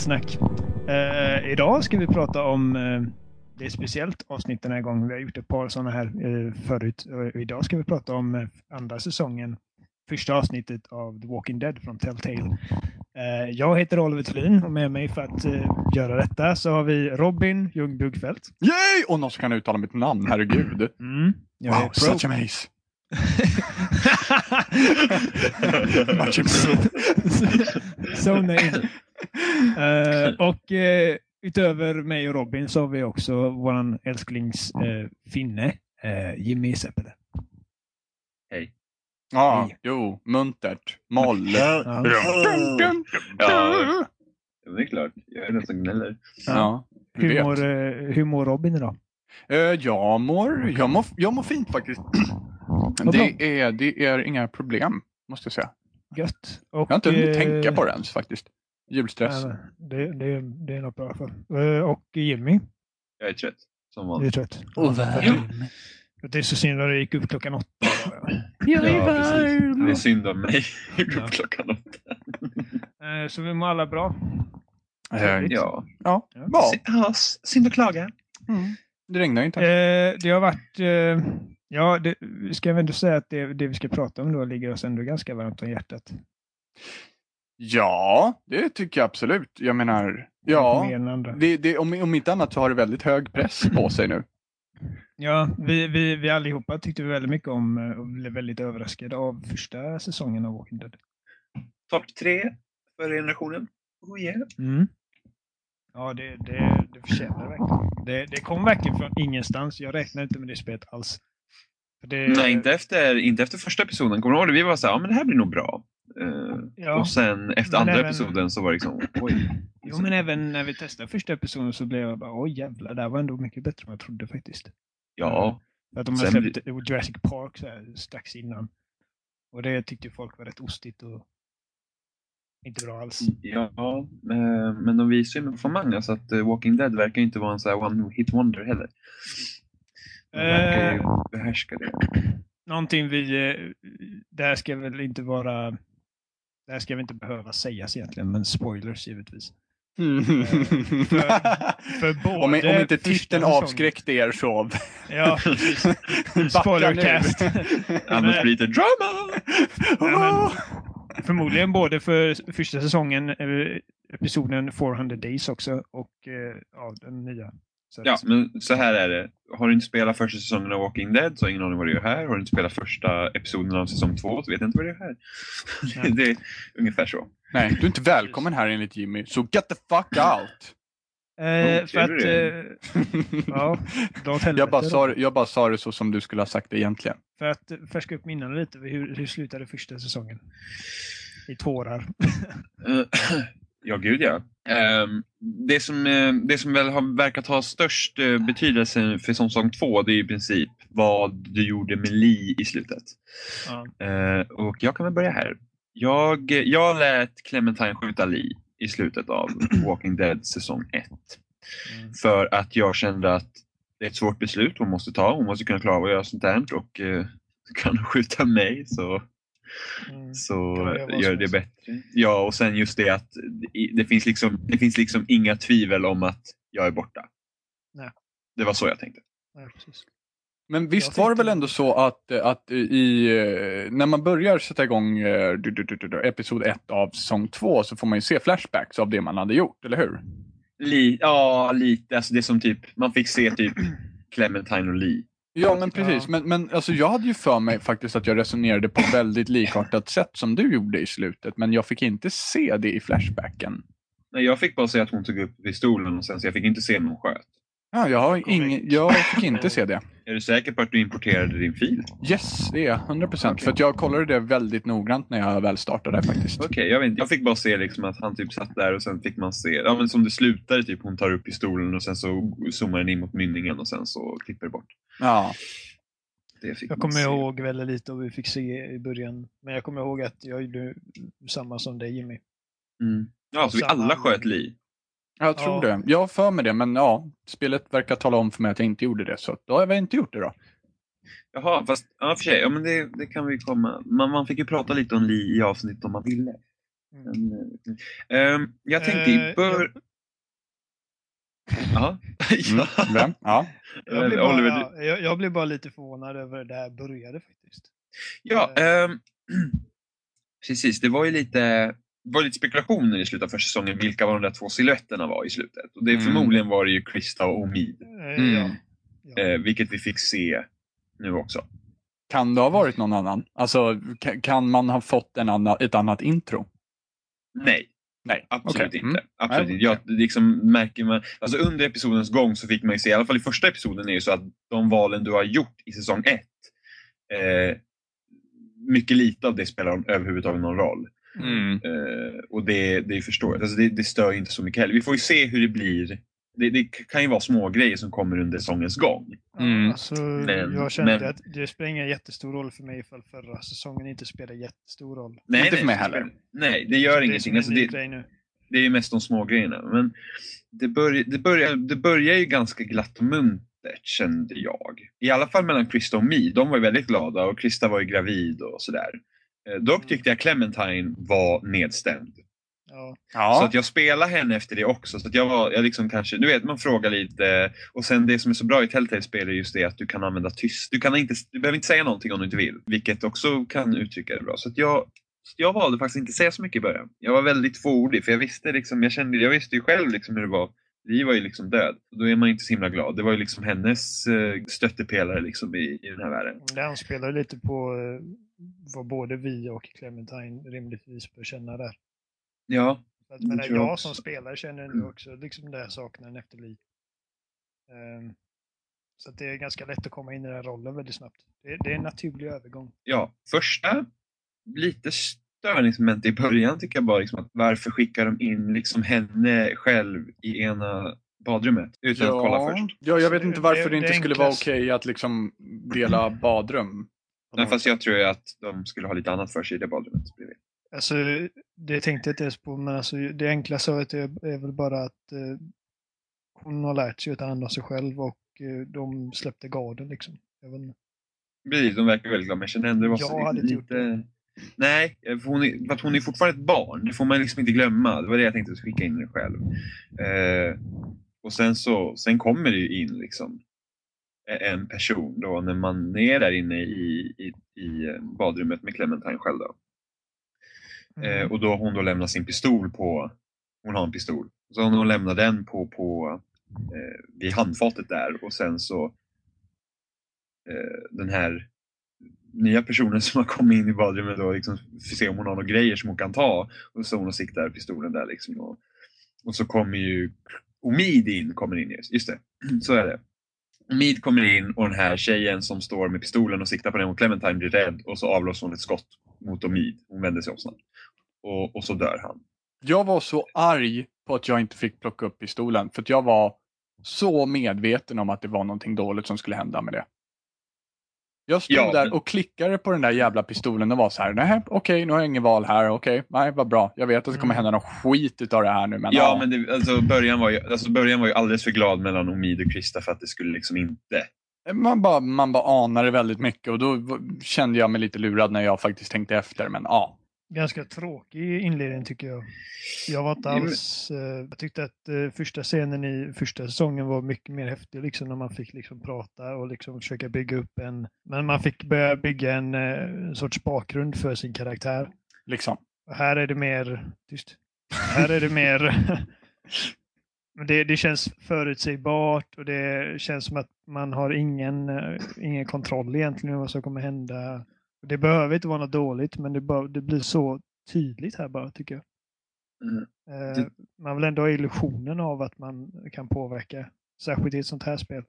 Spelsnack. Eh, idag ska vi prata om, eh, det är ett speciellt avsnitt den här gången. Vi har gjort ett par sådana här eh, förut. Idag ska vi prata om eh, andra säsongen, första avsnittet av The Walking Dead från Telltale. Eh, jag heter Oliver Thulin och med mig för att eh, göra detta så har vi Robin Ljung Bugfeldt. Yay! Och någon som kan uttala mitt namn, herregud. Mm. Jag Wow, such a maze. so name. Eh, och eh, utöver mig och Robin så har vi också våran älsklings eh, finne, uh, Jimmy Seppele. Ja, Hej. jo, muntert. Moll. Ja. Ja, det är klart. Jag är den som gnäller. Ja, Hur mår, hur mår Robin idag? Jag, mår, jag, mår, jag mår fint faktiskt. Det är, det är inga problem, måste jag säga. Gött. Och, Jag har inte hunnit tänka på det ens faktiskt. Julstress. nej, Det, det, det är något bra för. Eh, och Jimmy, Jag är trött. Som du är vanligt. trött. Och värme. Det är så synd att det gick upp klockan åtta. Jag är Ja, precis. varm. Det är synd om mig. Gick Ja. upp klockan åtta. Eh, så vi mår alla bra. Ja. Ja, Ja. synd att klaga. Mm. Det regnar ju inte. Eh, det har varit, eh, ja, det, ska jag ändå säga att det, det vi ska prata om då ligger oss ändå ganska varmt om hjärtat. Ja, det tycker jag absolut. Jag menar, ja. Det, det, om, om inte annat så har det väldigt hög press på sig nu. Ja, vi, vi, vi allihopa tyckte väldigt mycket om eh, och blev väldigt överraskade av första säsongen av Walking Dead. Topp tre för generationen. Oh yeah. Mm. Ja, det, det, det förtjänar det verkligen. Det, det kom verkligen från ingenstans. Jag räknade inte med det spelet alls. Det, Nej, inte efter, inte efter första episoden. Kommer du ihåg det? Vi var så här, ja men det här blir nog bra. Eh, Ja. Och sen efter Men andra även- episoden så var det liksom, oj. Jo, men även när vi testade första episoden så blev jag bara, oj jävlar, det här var ändå mycket bättre än jag trodde faktiskt. Ja, För att de hade släppt Jurassic Park så här, strax innan. Och det tyckte folk var rätt ostigt och inte bra alls. ja eh, men de visar ju med Famanga så att eh, Walking Dead verkar inte vara en så här one hit wonder heller. De verkar ju Eh. behärska det. Någonting vi, det här ska väl inte vara, det här ska väl inte behöva sägas egentligen, men spoilers givetvis. För både om, om inte titeln avskräckte er så... Ja, precis. Spoilercast. Annars blir det drama! Ja, Förmodligen både för första säsongen, eh, episoden 400 Days också, och eh, ja, den nya. Så Ja, att- men så här är det. Har du inte spelat första säsongen av Walking Dead så har ingen aning vad du gör här. Har du inte spelat första episoden av säsong två så vet jag inte vad du gör här. Nej. det är ungefär så. Nej, du är inte välkommen här enligt Jimmy, så get the fuck out! Eh, för att... du Eh, ja, jag, bara sa, det- jag bara sa det så som du skulle ha sagt det egentligen. För att färska upp minnena lite, hur, hur slutade första säsongen? I tårar. Eh, ja, gud ja. Ehm, det, som, eh, det som väl har verkat ha störst eh, betydelse för säsong två det är i princip vad du gjorde med Lee i slutet. Ja. Eh, och jag kan väl börja här. Jag, jag lät Clementine skjuta Lee i slutet av Walking Dead säsong 1. Mm. För att jag kände att det är ett svårt beslut hon måste ta. Hon måste kunna klara av att göra sånt här och eh, kan skjuta mig så, Mm. så vad gör det bättre. Ja, och sen just det att det- det finns liksom, det finns liksom inga tvivel om att jag är borta. Nej. Det var så jag tänkte. Ja, precis. Men visst var det väl ändå så att, att i, när man börjar sätta igång eh, du, du, du, du, du, episod 1 av säsong 2 så får man ju se flashbacks av det man hade gjort, eller hur? Li, ja, lite. Alltså det som typ, man fick se typ Clementine och Lee. Ja, men precis. Ja. Men, men alltså, jag hade ju för mig faktiskt att jag resonerade på ett väldigt likartat sätt som du gjorde i slutet, men jag fick inte se det i flashbacken. Nej, jag fick bara se att hon tog upp pistolen och sen så jag fick inte se när hon sköt. Ja, jag, har ingen, Korrekt. jag fick inte se det. Är du säker på att du importerade din fil? Yes, det är jag. 100 procent. För att jag kollade det väldigt noggrant när jag väl startade faktiskt. Okej, jag vet inte. Jag fick bara se liksom att han typ satt där och sen fick man se, ja men som det slutade typ, hon tar upp pistolen och sen så zoomar den in mot mynningen och sen så klipper det bort. Ja. Det fick Jag kommer ihåg väldigt lite och vi fick se i början. Men jag kommer ihåg att jag gjorde samma som dig Jimmy. Mm. Ja, så vi alla sköt Lee. Jag tror Ja. det. Jag har för mig det, men ja, spelet verkar tala om för mig att jag inte gjorde det, så då har jag väl inte gjort det då. Jaha, fast ja, för sig, ja, men det, det kan vi komma. Man, man fick ju prata lite om Lee i avsnitt om man ville. Mm. Men, ehm, jag tänkte i Eh, bör... Ja. Mm. Jag blev, Oliver, bara, jag, jag blev bara lite förvånad över det där började faktiskt. Ja, Eh. ehm, precis. Det var ju lite, var lite spekulationer i slutet av första säsongen vilka var de där två silhuetterna var i slutet. Och det, Mm. Förmodligen var det ju Krista och Omid, Eh, Mm. Ja. Ja. eh, vilket vi fick se nu också. Kan det ha varit någon annan? Alltså, ka- kan man ha fått en annan, ett annat intro? Nej, Nej. absolut Okej. inte. Mm. Absolut Nej, inte. Jag, liksom märker man, alltså under episodens gång så fick man ju se, i alla fall i första episoden, är ju så att de valen du har gjort i säsong ett, eh, mycket lite av det spelar överhuvudtaget någon roll. Mm. Eh, och det, det är förståeligt. Alltså det, det stör inte så mycket heller. Vi får ju se hur det blir. Det, det kan ju vara små grejer som kommer under säsongens gång. Mm. Alltså, Men- jag kände men- att det spelar ingen jättestor roll för mig ifall förra säsongen inte spelade jättestor roll. Nej, Inte nej, för mig heller. Nej, det gör det ingenting. Alltså det, nu. det är ju mest de små grejerna. Men det, börj, det, börjar, det börjar ju ganska glatt och muntert kände jag. I alla fall mellan Krista och Mi. De var ju väldigt glada och Krista var ju gravid och sådär. Eh, Dock tyckte jag Clementine var nedstämd. Ja. Så att jag spelade henne efter det också. Så att jag var, jag liksom kanske, du vet, man frågar lite. Och sen det som är så bra i Telltale-spel är just det att du kan använda tyst. Du, kan inte, du behöver inte säga någonting om du inte vill. Vilket också kan uttrycka det bra. Så att jag, jag valde faktiskt inte säga så mycket i början. Jag var väldigt fåordig för jag visste, liksom, jag, kände, jag visste ju själv liksom hur det var. Vi var ju liksom död. Då är man inte så himla glad. Det var ju liksom hennes eh, stöttepelare liksom i, i den här världen. Det anspelar lite på eh, vad både vi och Clementine rimligtvis bör känna där. Ja, att, tror jag jag som spelare känner nu också liksom det här saknaden efter Li. Ehm, så att det är ganska lätt att komma in i den här rollen väldigt snabbt. Det, det är en naturlig övergång. ja, första lite störningsmoment i början tycker jag bara liksom att varför skickar de in liksom henne själv i ena badrummet utan att kolla först? ja, jag vet inte varför det- det, inte det skulle vara okej att liksom dela badrum. Nej, fast jag tror ju att de skulle ha lite annat för sig i det badrummet bredvid. Alltså, det tänkte jag inte ens på, men alltså, det enkla svaret är, är väl bara att eh, hon har lärt sig att ta hand om sig själv och eh, de släppte garden liksom. Precis, de verkar väldigt glada men jag känner ändå det var Jag så hade inte gjort lite... Nej, för hon, är, för att hon är fortfarande ett barn. Det får man liksom inte glömma. Det var det jag tänkte skicka in det själv. Eh, och sen så sen kommer det ju in liksom en person då när man är där inne i, i, i badrummet med Clementine själv. Då. Mm. Eh, och då har hon då lämnat sin pistol på, hon har en pistol. Så hon lämnar den på, på eh, vid handfatet där och sen så eh, den här nya personen som har kommit in i badrummet då liksom får se om hon har några grejer som hon kan ta. Och så hon och siktar pistolen där liksom. Och, och så kommer ju Omid in, kommer in just, just det. Så är det. Omid kommer in och den här tjejen som står med pistolen och siktar på den och Clementine blir rädd och så avlossar hon ett skott mot Omid. Hon vänder sig om snabbt. Och, och så dör han. Jag var så arg på att jag inte fick plocka upp pistolen. För att jag var så medveten om att det var någonting dåligt som skulle hända med det. Jag stod Ja, där och klickade på den där jävla pistolen och var så här, nej okej, nu har jag ingen val här, okej, nej vad bra. Jag vet att det kommer Mm. hända någon skit utav det här nu, men Ja, men det, alltså, början, var ju, alltså, början var ju alldeles för glad mellan Omid och Krista för att det skulle liksom inte... man, bara, man bara anade väldigt mycket och då kände jag mig lite lurad när jag faktiskt tänkte efter, men ja. Ganska tråkig inledning tycker jag. Jag var inte alls... Eh, jag tyckte att eh, första scenen i första säsongen var mycket mer häftig liksom när man fick liksom prata och liksom försöka bygga upp en... Men man fick börja bygga en eh, sorts bakgrund för sin karaktär. Liksom. Och här är det mer... Tyst. Här är det mer... Det, det känns förutsägbart och det känns som att man har ingen, eh, ingen kontroll egentligen över vad som kommer hända. Det behöver inte vara något dåligt men det, bara, det blir så tydligt här bara tycker jag. Mm. Eh, Man vill ändå ha illusionen av att man kan påverka. Särskilt i ett sånt här spel.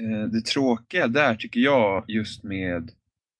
Eh, det tråkiga där tycker jag just med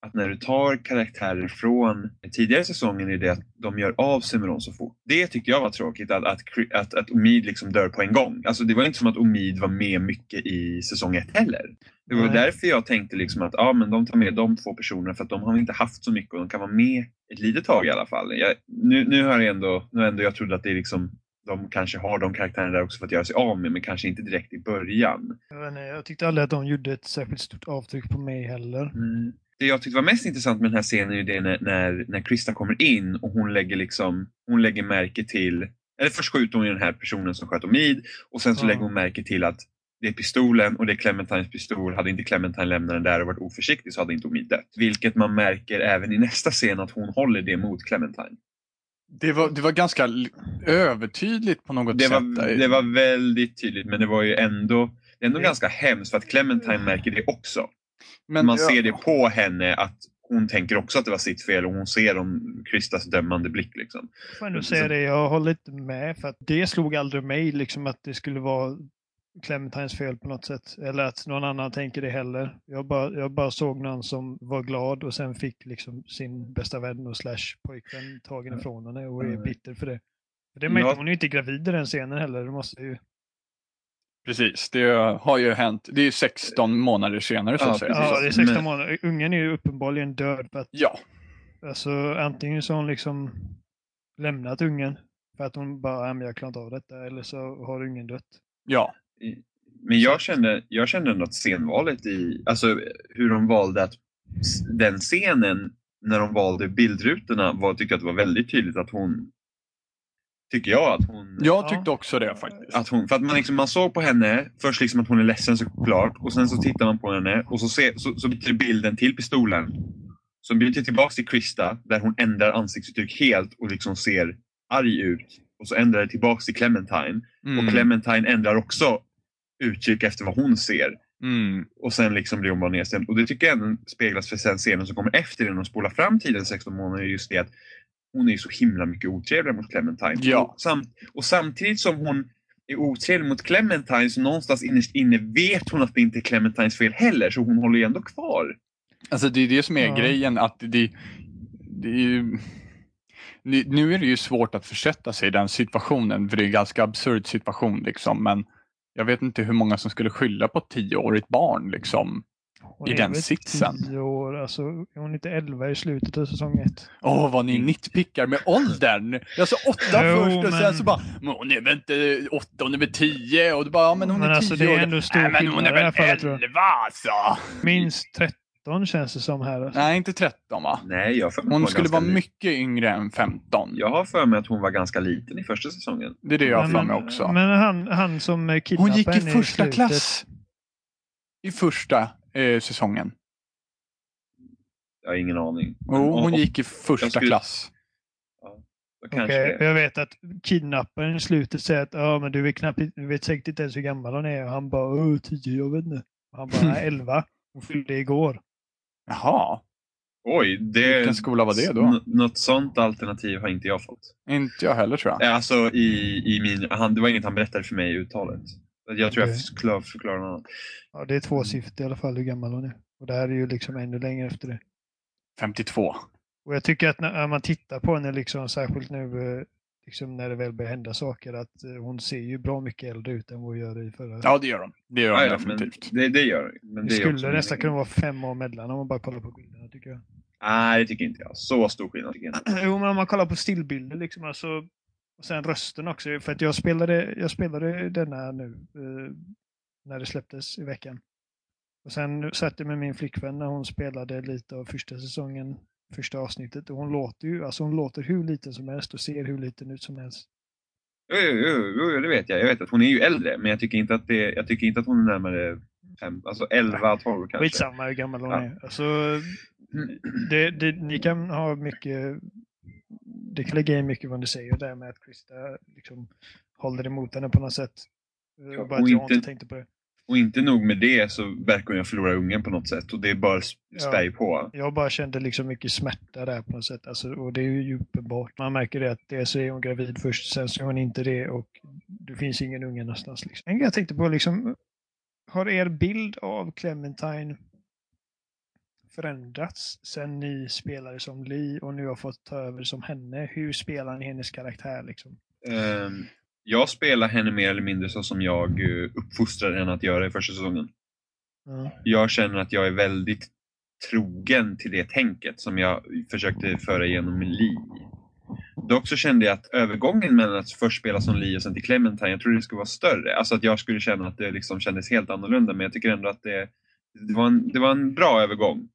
att när du tar karaktärer från tidigare säsongen är det att de gör av sig med dem så fort. Det tyckte jag var tråkigt, att, att, att, att Omid liksom dör på en gång. Alltså det var inte som att Omid var med mycket i säsong ett heller. Det var Nej. därför jag tänkte liksom att ja, men de tar med de två personerna för att de har inte haft så mycket och de kan vara med ett litet tag i alla fall. Jag, nu, nu har jag ändå, nu ändå jag trodde att det är liksom de kanske har de karaktärerna där också för att göra sig av med, men kanske inte direkt i början. Jag, inte, jag tyckte aldrig att de gjorde ett särskilt stort avtryck på mig heller. Mm. Det jag tyckte var mest intressant med den här scenen är ju det när, när, när Krista kommer in och hon lägger, liksom, hon lägger märke till, eller först skjuter hon den här personen som sköt Omid och sen så Ja. lägger hon märke till att det är pistolen och det är Clementines pistol. Hade inte Clementine lämnat den där och varit oförsiktig så hade inte Omid dött. Vilket man märker även i nästa scen att hon håller det mot Clementine. Det var, det var ganska övertydligt på något Det sätt. var, det var väldigt tydligt men det var ju ändå, det är ändå ganska hemskt för att Clementine märker det också. Men, man ja, ser det på henne att hon tänker också att det var sitt fel och hon ser om Kristas dömande blick. Liksom. Får ändå säga det, jag håller inte med för att det slog aldrig mig liksom att det skulle vara Clementines fel på något sätt. Eller att någon annan tänker det heller. Jag bara, jag bara såg någon som var glad och sen fick liksom sin bästa vän och slash pojkvän tagen ifrån henne och är bitter för det. För det märkte Ja. hon är ju inte gravid i den scenen heller. Det måste ju... Precis, det har ju hänt. Det är ju 16 månader senare så Ja, att säga. precis. Ja, det är 16 Men- månader. Ungen är ju uppenbarligen död för att Ja, alltså, antingen så har hon liksom lämnat ungen för att hon bara, "Ja, jag klarar inte av detta, eller så har ungen dött. ja. Men jag kände, jag kände att scenvalet i, alltså hur de valde att den scenen när de valde bildrutorna var, tycker jag att det var väldigt tydligt att hon Tycker jag att hon Jag tyckte också det faktiskt. att hon, för att man, liksom, man såg på henne, först liksom att hon är ledsen såklart och sen så tittar man på henne och så, ser, så, så byter bilden till pistolen. Så byter tillbaks till Krista där hon ändrar ansiktsuttryck helt och liksom ser arg ut. Och så ändrar det tillbaks till Clementine. Mm. Och Clementine ändrar också uttryck efter vad hon ser. Mm. Och sen liksom blir hon bara nedstämd. Och det tycker jag även speglas för sen scenen som kommer efter den och spolar fram tiden 16 månader. Just det att hon är så himla mycket otrevlig mot Clementine. Ja. Och, sam, och samtidigt som hon är otrevlig mot Clementine så någonstans innerst inne vet hon att det inte är Clementines fel heller. Så hon håller ju ändå kvar. Alltså det är det som är Ja. grejen att det, det är ju... Nu nu är det ju svårt att försätta sig i den situationen för det är en ganska absurd situation liksom men jag vet inte hur många som skulle skylla på ett tioårigt barn liksom. Hon I är den sitsen. 10 år, alltså är hon inte 11 i slutet av säsong 1? Åh vad ni nitpickar med åldern! Jag sa åtta Jo, först och sen så bara men hon är väl inte åtta, hon är väl tio och du bara ja men hon Men är alltså, tio det är år. ändå stor Nej men hon är i väl fallet, tror jag. elva alltså! Minst 13 känns det som här. Alltså. Nej inte 13 va? Nej, jag för mig Hon var skulle vara li- mycket yngre än 15. Jag har för mig att hon var ganska liten i första säsongen. Det är det jag har för mig också. men han, han som Hon kidnappade gick i henne första slutet, klass. I första eh, säsongen. Jag har ingen aning. Jo, hon Och- gick i första skulle- klass. det. Jag vet att kidnapparen i slutet säger att ja, men du, vet knappt, du vet säkert inte ens hur gammal hon är. Och han bara 10, jag vet inte. Och han bara 11. Hon fyllde igår. Jaha, Oj, det... Vilken skola var det då? N- något sånt alternativ har inte jag fått. inte jag heller tror jag. Alltså i, i min, han, det var inget han berättade för mig i uttalet. Jag tror jag förklarar, förklarar något annat. Ja, det är tvåsiffrigt i alla fall hur gammal hon är. Och det här är ju liksom ännu längre efter det. 52. Och jag tycker att när man tittar på henne, liksom, särskilt nu eh, liksom när det väl börjar hända saker, att eh, hon ser ju bra mycket äldre ut än vad hon gör i förra. Ja, det gör hon. Det gör hon Ja, definitivt. det, det gör det. Men det det skulle nästan kunna vara fem år mellan om man bara kollar på bilderna tycker jag. Nej, det tycker inte jag. Så stor skillnad tycker jag inte. Jo, men om man kollar på stillbilder liksom, alltså, och sen rösten också. För att jag spelade, jag spelade denna nu eh, när det släpptes i veckan. Och sen satt jag med min flickvän när hon spelade lite av första säsongen, första avsnittet. Och hon låter ju, alltså hon låter hur liten som helst och ser hur liten ut som helst. Jo, jo, jo, jo, det vet jag. Jag vet att hon är ju äldre, men jag tycker inte att, det, jag tycker inte att hon är närmare fem, alltså 11, 12 kanske. Skitsamma hur gammal hon Ja. är. Alltså, det, det, ni kan ha mycket, det kan lägga in mycket vad ni säger där med att Krista liksom håller emot henne på något sätt. Eh, Ja, bara och inte- tänkte på det. Och inte nog med det så verkar hon förlora ungen på något sätt och det är bara sp- Ja. spär på. Jag bara kände liksom mycket smärta där på något sätt. Alltså, och det är ju uppenbart. Man märker det att dels är hon gravid först, sen så är hon inte det och det finns ingen unge någonstans. Liksom. Jag tänkte på, liksom, har er bild av Clementine förändrats sen ni spelade som Lee och nu har fått ta över som henne? Hur spelar ni hennes karaktär? Liksom? Ehm, jag spelar henne mer eller mindre så som jag uh, uppfostrade henne att göra i första säsongen. Ja. Jag känner att jag är väldigt trogen till det tänket som jag försökte föra igenom med Lee. Dock så kände jag att övergången mellan att först spela som Lee och sen till Clementine, jag trodde det skulle vara större. Alltså att jag skulle känna att det liksom kändes helt annorlunda men jag tycker ändå att det, det, var, en, det var en bra övergång.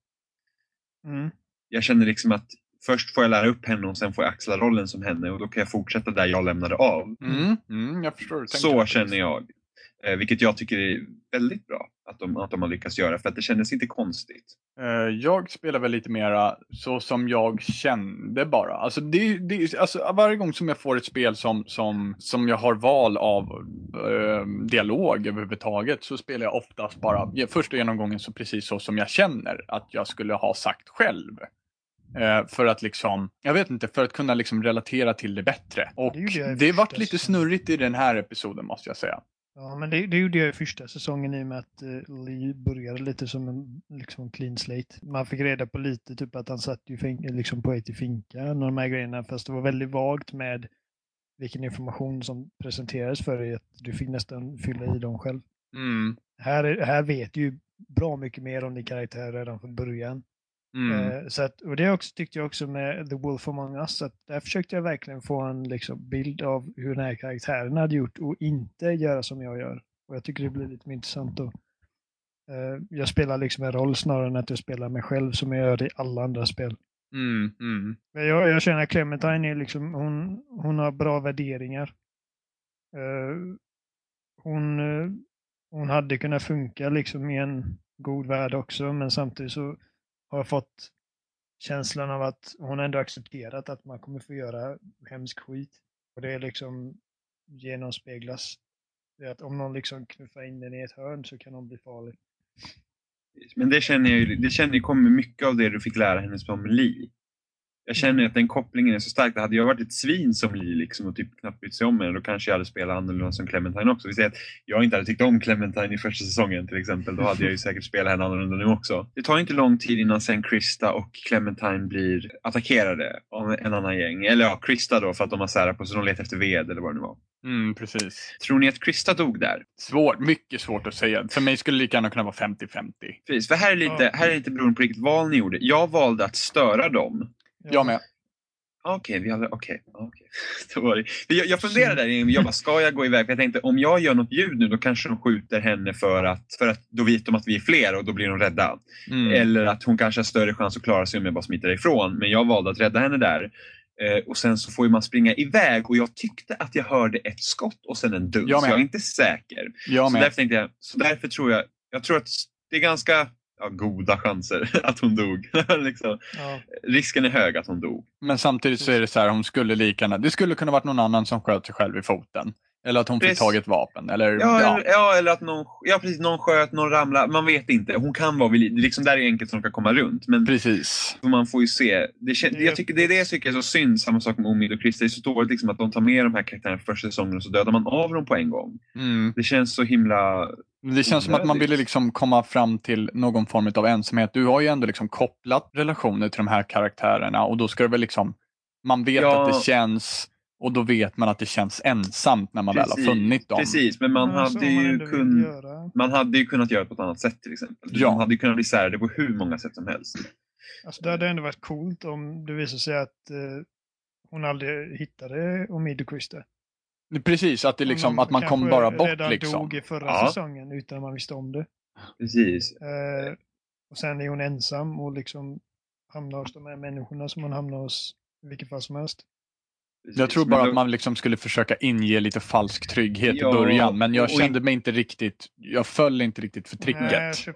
Mm. Jag känner liksom att först får jag lära upp henne och sen får jag axla rollen som henne och då kan jag fortsätta där jag lämnade av. Mm, mm, jag förstår. Så faktiskt. känner jag. Eh, vilket jag tycker är väldigt bra att de, att de har lyckats göra för att det kändes inte konstigt. Eh, Jag spelar väl lite mera så som jag kände bara. Alltså, det, det, alltså varje gång som jag får ett spel som, som, som jag har val av eh, dialog överhuvudtaget så spelar jag oftast bara första genomgången så precis så som jag känner att jag skulle ha sagt själv. Eh, för att liksom, jag vet inte, för att kunna liksom relatera till det bättre. Och Det i det vart lite snurrigt i den här episoden måste jag säga. Ja, men det, det gjorde jag i första säsongen i och med att uh, Lee började lite som en liksom clean slate. Man fick reda på lite, typ att han satt ju fin- liksom på väg till finka, och de här grejerna, fast det var väldigt vagt med vilken information som presenterades för dig, att du fick nästan fylla i dem själv. Mm, Här, är- här vet du ju bra mycket mer om din karaktär redan från början. mm, Eh, så att, och det också, tyckte jag också med The Wolf Among Us, att där försökte jag verkligen få en liksom, bild av hur den här karaktären hade gjort och inte göra som jag gör. Och jag tycker det blir lite mer intressant då. Eh, jag spelar liksom en roll snarare än att jag spelar mig själv som jag gör i alla andra spel mm, mm. Jag, jag känner att Clementine är liksom, hon, hon har bra värderingar. Uh, hon, uh, hon hade kunnat funka liksom i en god värld också, men samtidigt så har jag fått känslan av att hon ändå accepterat att man kommer få göra hemsk skit. Och det är liksom genomspeglas. Det är att om någon liksom knuffar in den i ett hörn så kan hon bli farlig. Men det känner jag ju- det känner jag kommer mycket av det du fick lära henne som Li. Jag känner att den kopplingen är så stark. Hade jag varit ett svin som Li liksom och typ knappt brytt sig om henne, då kanske jag hade spelat annorlunda som Clementine också. Vi säger att jag inte hade tyckt om Clementine i första säsongen till exempel. Då hade jag ju säkert spelat henne annorlunda nu också. Det tar inte lång tid innan sen Krista och Clementine blir attackerade av en annan gäng. Eller ja, Krista då för att de har särat på sig. De letar efter ved eller vad det nu var. Mm, precis. Tror ni att Krista dog där? Svårt, mycket svårt att säga. För mig skulle det lika gärna kunna vara 50-50. Precis, för här är lite, här är lite beroende på vilket val ni gjorde. Jag valde att störa dem. Jag med. Okej, vi hade, okej. det- för Jag, jag funderade där, jag bara, ska jag gå iväg? För jag tänkte, om jag gör något ljud nu, då kanske de skjuter henne för att, för att då vet de att vi är fler och då blir de rädda. Mm. Eller att hon kanske har större chans att klara sig om jag bara smiter ifrån. Men jag valde att rädda henne där. Eh, och sen så får man springa iväg och jag tyckte att jag hörde ett skott och sen en dunk. Jag Så jag är inte säker. Jag Så därför tänkte jag, så därför tror jag, jag tror att det är ganska ja, goda chanser att hon dog. liksom. Ja. Risken är hög att hon dog. Men samtidigt så är det så här, hon skulle lika det skulle kunna varit någon annan som sköt sig själv i foten. Eller att hon fick Precis. tag i ett vapen. Eller, Ja, ja. Eller, ja, eller att någon, ja, precis, någon sköt, någon ramlade. Man vet inte. Hon kan vara vid liv. Det är liksom där är enkelt som kan komma runt. Men Precis. man får ju se. Det, kän, Det- jag tycker, det är det jag tycker är så synd. Samma sak med Omid och Chris. Det är så dåligt liksom att de tar med de här karaktärerna för första säsongen och så dödar man av dem på en gång. Mm. Det känns så himla... Det känns som att man ville liksom komma fram till någon form av ensamhet. Du har ju ändå liksom kopplat relationer till de här karaktärerna och då ska det väl liksom, man vet Ja. att det känns och då vet man att det känns ensamt när man väl Precis, har funnit dem. Precis, men man, så hade om man ju kun, man hade ju kunnat göra det på ett annat sätt till exempel. Ja. Man hade ju kunnat bli särade på hur många sätt som helst. Alltså det hade ändå varit coolt om det visade sig att eh, hon aldrig hittade Omid och Krista. Precis, att, det liksom, Om de att man kom bara bort redan liksom. dog i förra Ja. säsongen utan att man visste om det. Precis. Eh, och sen är hon ensam och liksom hamnar hos de här människorna som hon hamnar hos i vilket fall som helst. Jag tror bara då- att man liksom skulle försöka inge lite falsk trygghet Ja, i början. Men jag kände mig inte riktigt, jag föll inte riktigt för tricket.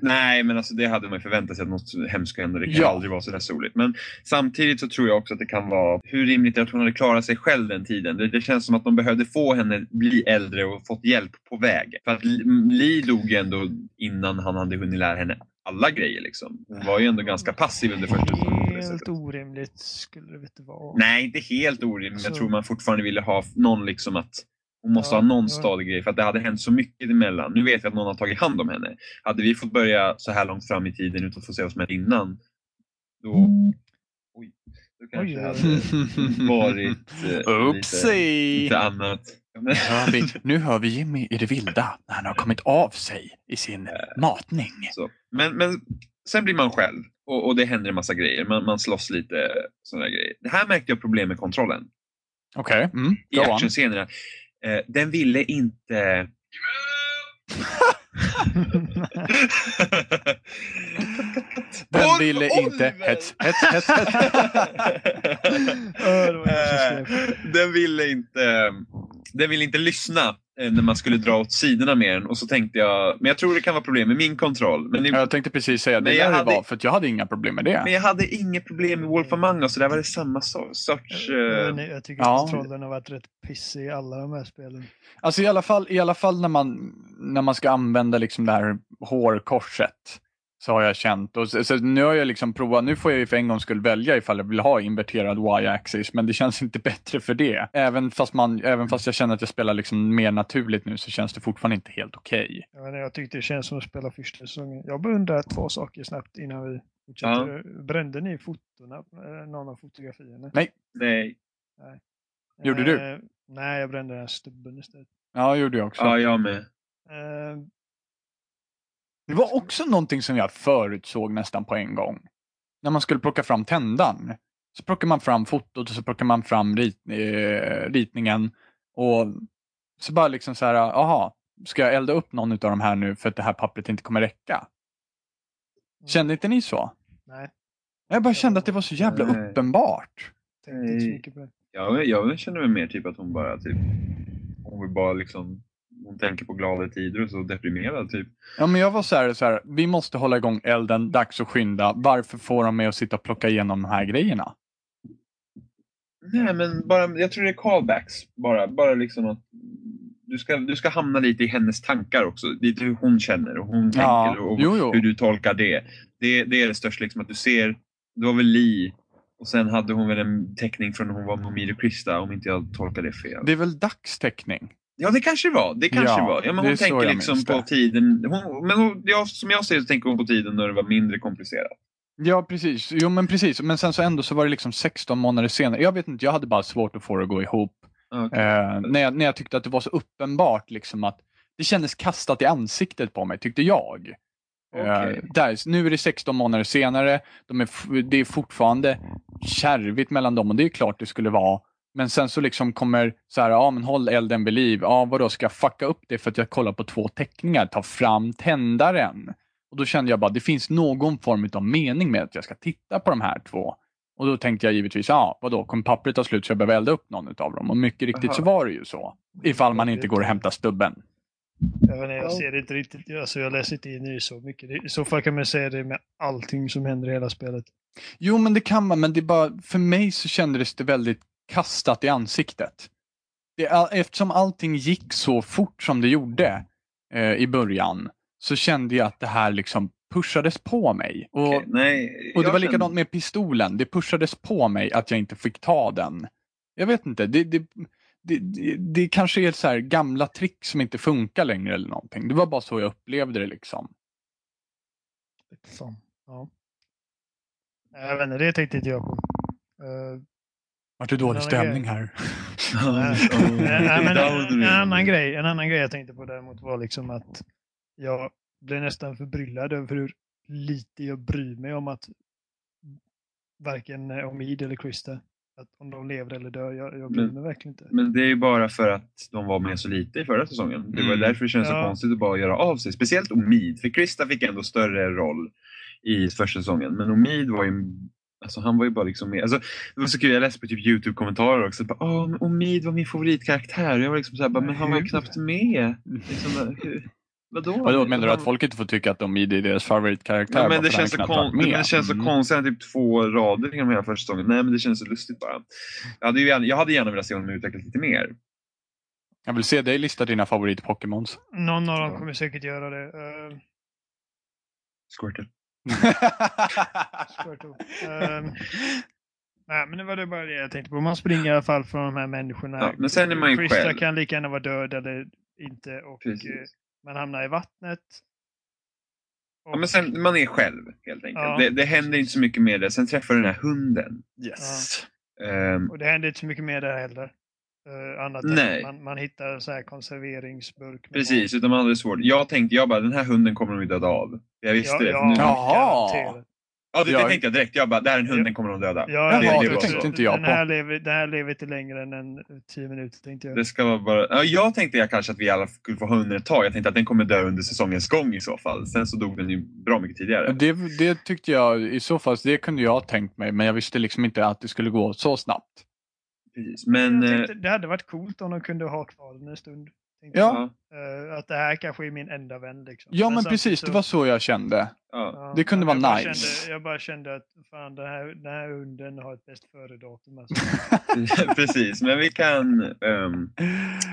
Nej, men alltså det hade man ju förväntat sig att något hemskt ska hända. Det kan Ja. aldrig vara så där soligt. Men samtidigt så tror jag också att det kan vara hur rimligt är att hon hade klarat sig själv den tiden. Det, det känns som att de behövde få henne bli äldre och fått hjälp på väg. För att Li- Li dog ju ändå innan han hade hunnit lära henne alla grejer. Liksom. Hon var ju ändå ganska passiv under första säsongen. Helt orimligt skulle det inte vara. Nej, inte helt orimligt. Jag Så- tror man fortfarande ville ha någon liksom att hon måste Ja, ha någon ja. stadig grej för att det hade hänt så mycket emellan. Nu vet vi att någon har tagit hand om henne. Hade vi fått börja så här långt fram i tiden utan att få se vad som hänt innan, då, oj, då kanske det hade varit eh, lite, lite annat. Men, Hör vi, nu hör vi Jimmy i det vilda när han har kommit av sig i sin matning. så. Men, men sen blir man själv och, och det händer en massa grejer. Man, man slåss lite sådana grejer. Det här märkte jag problem med kontrollen. Okej, mm, i go on. actionscenerna. Eh, den ville inte... Den ville inte. Hets, hets, hets, hets. Eh, den ville inte den ville inte lyssna. eh, när man skulle dra åt sidorna med den och så tänkte jag, men jag tror det kan vara problem med min kontroll. Men, Jag tänkte precis säga det Men jag hade- var, för att jag hade inga problem med det. men jag hade inget problem med Wolf Among Us så där var det samma so- sorts... Jag, eh, vet inte, jag tycker ja. att kontrollen har varit rätt pissig i alla de här spelen. Alltså i alla fall, i alla fall när, man, när man ska använda liksom det här hårkorset. Så har jag känt. Och så, så nu har jag liksom provat, nu får jag ju för en gång skull välja ifall jag vill ha inverterad Y-axis. Men det känns inte bättre för det. Även fast, man, även fast jag känner att jag spelar liksom mer naturligt nu så känns det fortfarande inte helt okej. Jag, vet inte, jag tyckte det känns som att spela första säsongen. Jag beundrar två saker snabbt innan vi fortsätter. Brände ni fotona, eh, någon av fotografierna? nej. Gjorde du? Eh, nej, jag brände den här stubben istället. Ja, gjorde jag också. Ja, jag med. Eh, Det var också någonting som jag förutsåg nästan på en gång. När man skulle plocka fram tändan. Så plockar man fram fotot och så plockar man fram rit, eh, ritningen. Och så bara liksom så här, aha, ska jag elda upp någon av de här nu för att det här pappret inte kommer räcka? Kände inte ni så? nej, Jag bara kände att det var så jävla Nej. uppenbart. Nej. Jag, jag känner mig mer typ att hon bara typ, hon vill bara liksom, hon tänker på glada tider och så deprimerad typ. Ja, men jag var så här, så här, vi måste hålla igång elden, dags att skynda. Varför får de mig att sitta och plocka igenom de här grejerna? Nej men bara, jag tror det är callbacks bara. Bara liksom att du ska, du ska hamna lite i hennes tankar också. Lite hur hon känner och hon Ja, tänker och jo, jo. hur du tolkar det. det. Det är det största liksom att du ser, det var väl Lee och sen hade hon väl en teckning från när hon var med Miri Krista om inte jag tolkar det fel. Det är väl dagsteckning? Ja det kanske var. Det kanske Ja, var. Ja, men hon tänker jag liksom på det. tiden. Hon, men hon, ja, som jag ser det så tänker hon på tiden när det var mindre komplicerat. Ja, precis. Jo, men precis. Men sen så ändå så var det liksom 16 månader senare. Jag vet inte, jag hade bara svårt att få det att gå ihop. Okay. Eh, när, jag, när jag tyckte att det var så uppenbart liksom att det kändes kastat i ansiktet på mig, tyckte jag. Eh, Okej. där, nu är det 16 månader senare, de är, det är fortfarande kärvigt mellan dem och det är klart det skulle vara. Men sen så liksom kommer så här, ja men håll elden vid liv. Ja vadå, ska jag fucka upp det för att jag kollar på två teckningar? Ta fram tändaren. Och då kände jag bara, det finns någon form av mening med att jag ska titta på de här två. Och då tänkte jag givetvis, ja vadå, kommer pappret ta slut så jag behöver elda upp någon av dem? Och mycket riktigt Aha. så var det ju så. Ifall man inte går och hämtar stubben. Jag, vet inte, jag ser det inte riktigt, alltså jag läser inte in i så mycket. I så fall kan man säga det med allting som händer i hela spelet. Jo, men det kan man, men det är bara, för mig så kändes det väldigt kastat i ansiktet. Det, eftersom allting gick så fort som det gjorde eh, i början så kände jag att det här liksom pushades på mig. Och, Okej, Nej, och det var känner- likadant med pistolen, det pushades på mig att jag inte fick ta den. Jag vet inte, det, det, det, det, det kanske är så här gamla trick som inte funkar längre eller någonting. Det var bara så jag upplevde det liksom. Liksom. Ja. Jag vet inte, det tänkte inte jag på. Eh, Vart det En dålig annan stämning grej. här? En, annan grej, en annan grej jag tänkte på däremot var liksom att jag blev nästan förbryllad över hur lite jag bryr mig om att varken Omid eller Krista, att om de lever eller dör. Jag, jag bryr Men- mig verkligen inte. Men det är ju bara för att de var med så lite i förra säsongen. Det var Mm. därför det känns så Ja. konstigt att bara göra av sig. Speciellt Omid, för Krista fick ändå större roll i första säsongen. Men Omid var ju Alltså han var ju bara liksom med. Alltså, det var så kul, jag läste på typ Youtube-kommentarer också. Bara, Åh, Omid var min favoritkaraktär. Jag var liksom så här, bara, men han var ju knappt med. Liksom, hur, vadå? Vadå, menar du Han- att folk inte får tycka att de är deras favoritkaraktär? Ja, men det känns, så kon- men det känns så Mm. konstigt, typ två rader genom hela första säsongen. Nej men det känns så lustigt bara. Jag hade, ju gärna, jag hade gärna velat se honom utvecklas lite mer. Jag vill se dig lista dina favorit-Pokémons. Någon av dem kommer säkert göra det. Uh, Squirtle. Ehm, nej, men det var det bara det jag tänkte på. Man springer i alla fall från de här människorna. Ja, men sen är man ju Krista själv. kan lika gärna vara död eller inte. Och Precis. eh, man hamnar i vattnet. Ja, men sen, man är själv helt enkelt. Ja. Det, det händer inte så mycket med det. Sen träffar du den här hunden. yes. Ehm, Och det händer inte så mycket mer där heller. Uh, annat Nej. man, man hittar så här konserveringsburk. precis, utan man hade svårt. Jag tänkte, jag bara, den här hunden kommer de döda av. Jag visste Ja, det. ja, nu, Ja. Jaha. Ja, det, Ja. det tänkte jag direkt. Jag bara, det här är en hund, den kommer de döda. Ja, det- Jaha, det det tänkte inte jag den här på. lever, den här lever inte längre än en tio minuter tänkte jag. Det ska vara bara... ja, jag tänkte jag kanske att vi alla skulle få hunden ett tag. Jag tänkte att den kommer dö under säsongens gång i så fall. Sen så dog den ju bra mycket tidigare. Det, det tyckte jag i så fall, det kunde jag ha tänkt mig, men jag visste liksom inte att det skulle gå så snabbt. Precis. Men... jag eh, tänkte, det hade varit coolt om de kunde ha kvar den en stund. Ja. jag. Eh, att det här kanske är min enda vän. Liksom. Ja, men samtidigt precis, så- det var så jag kände. ja. Ja, det kunde men vara nice. Kände, jag bara kände att fan, den här, den här hunden har ett bäst före-datum. Alltså. Precis, men vi kan, ehm,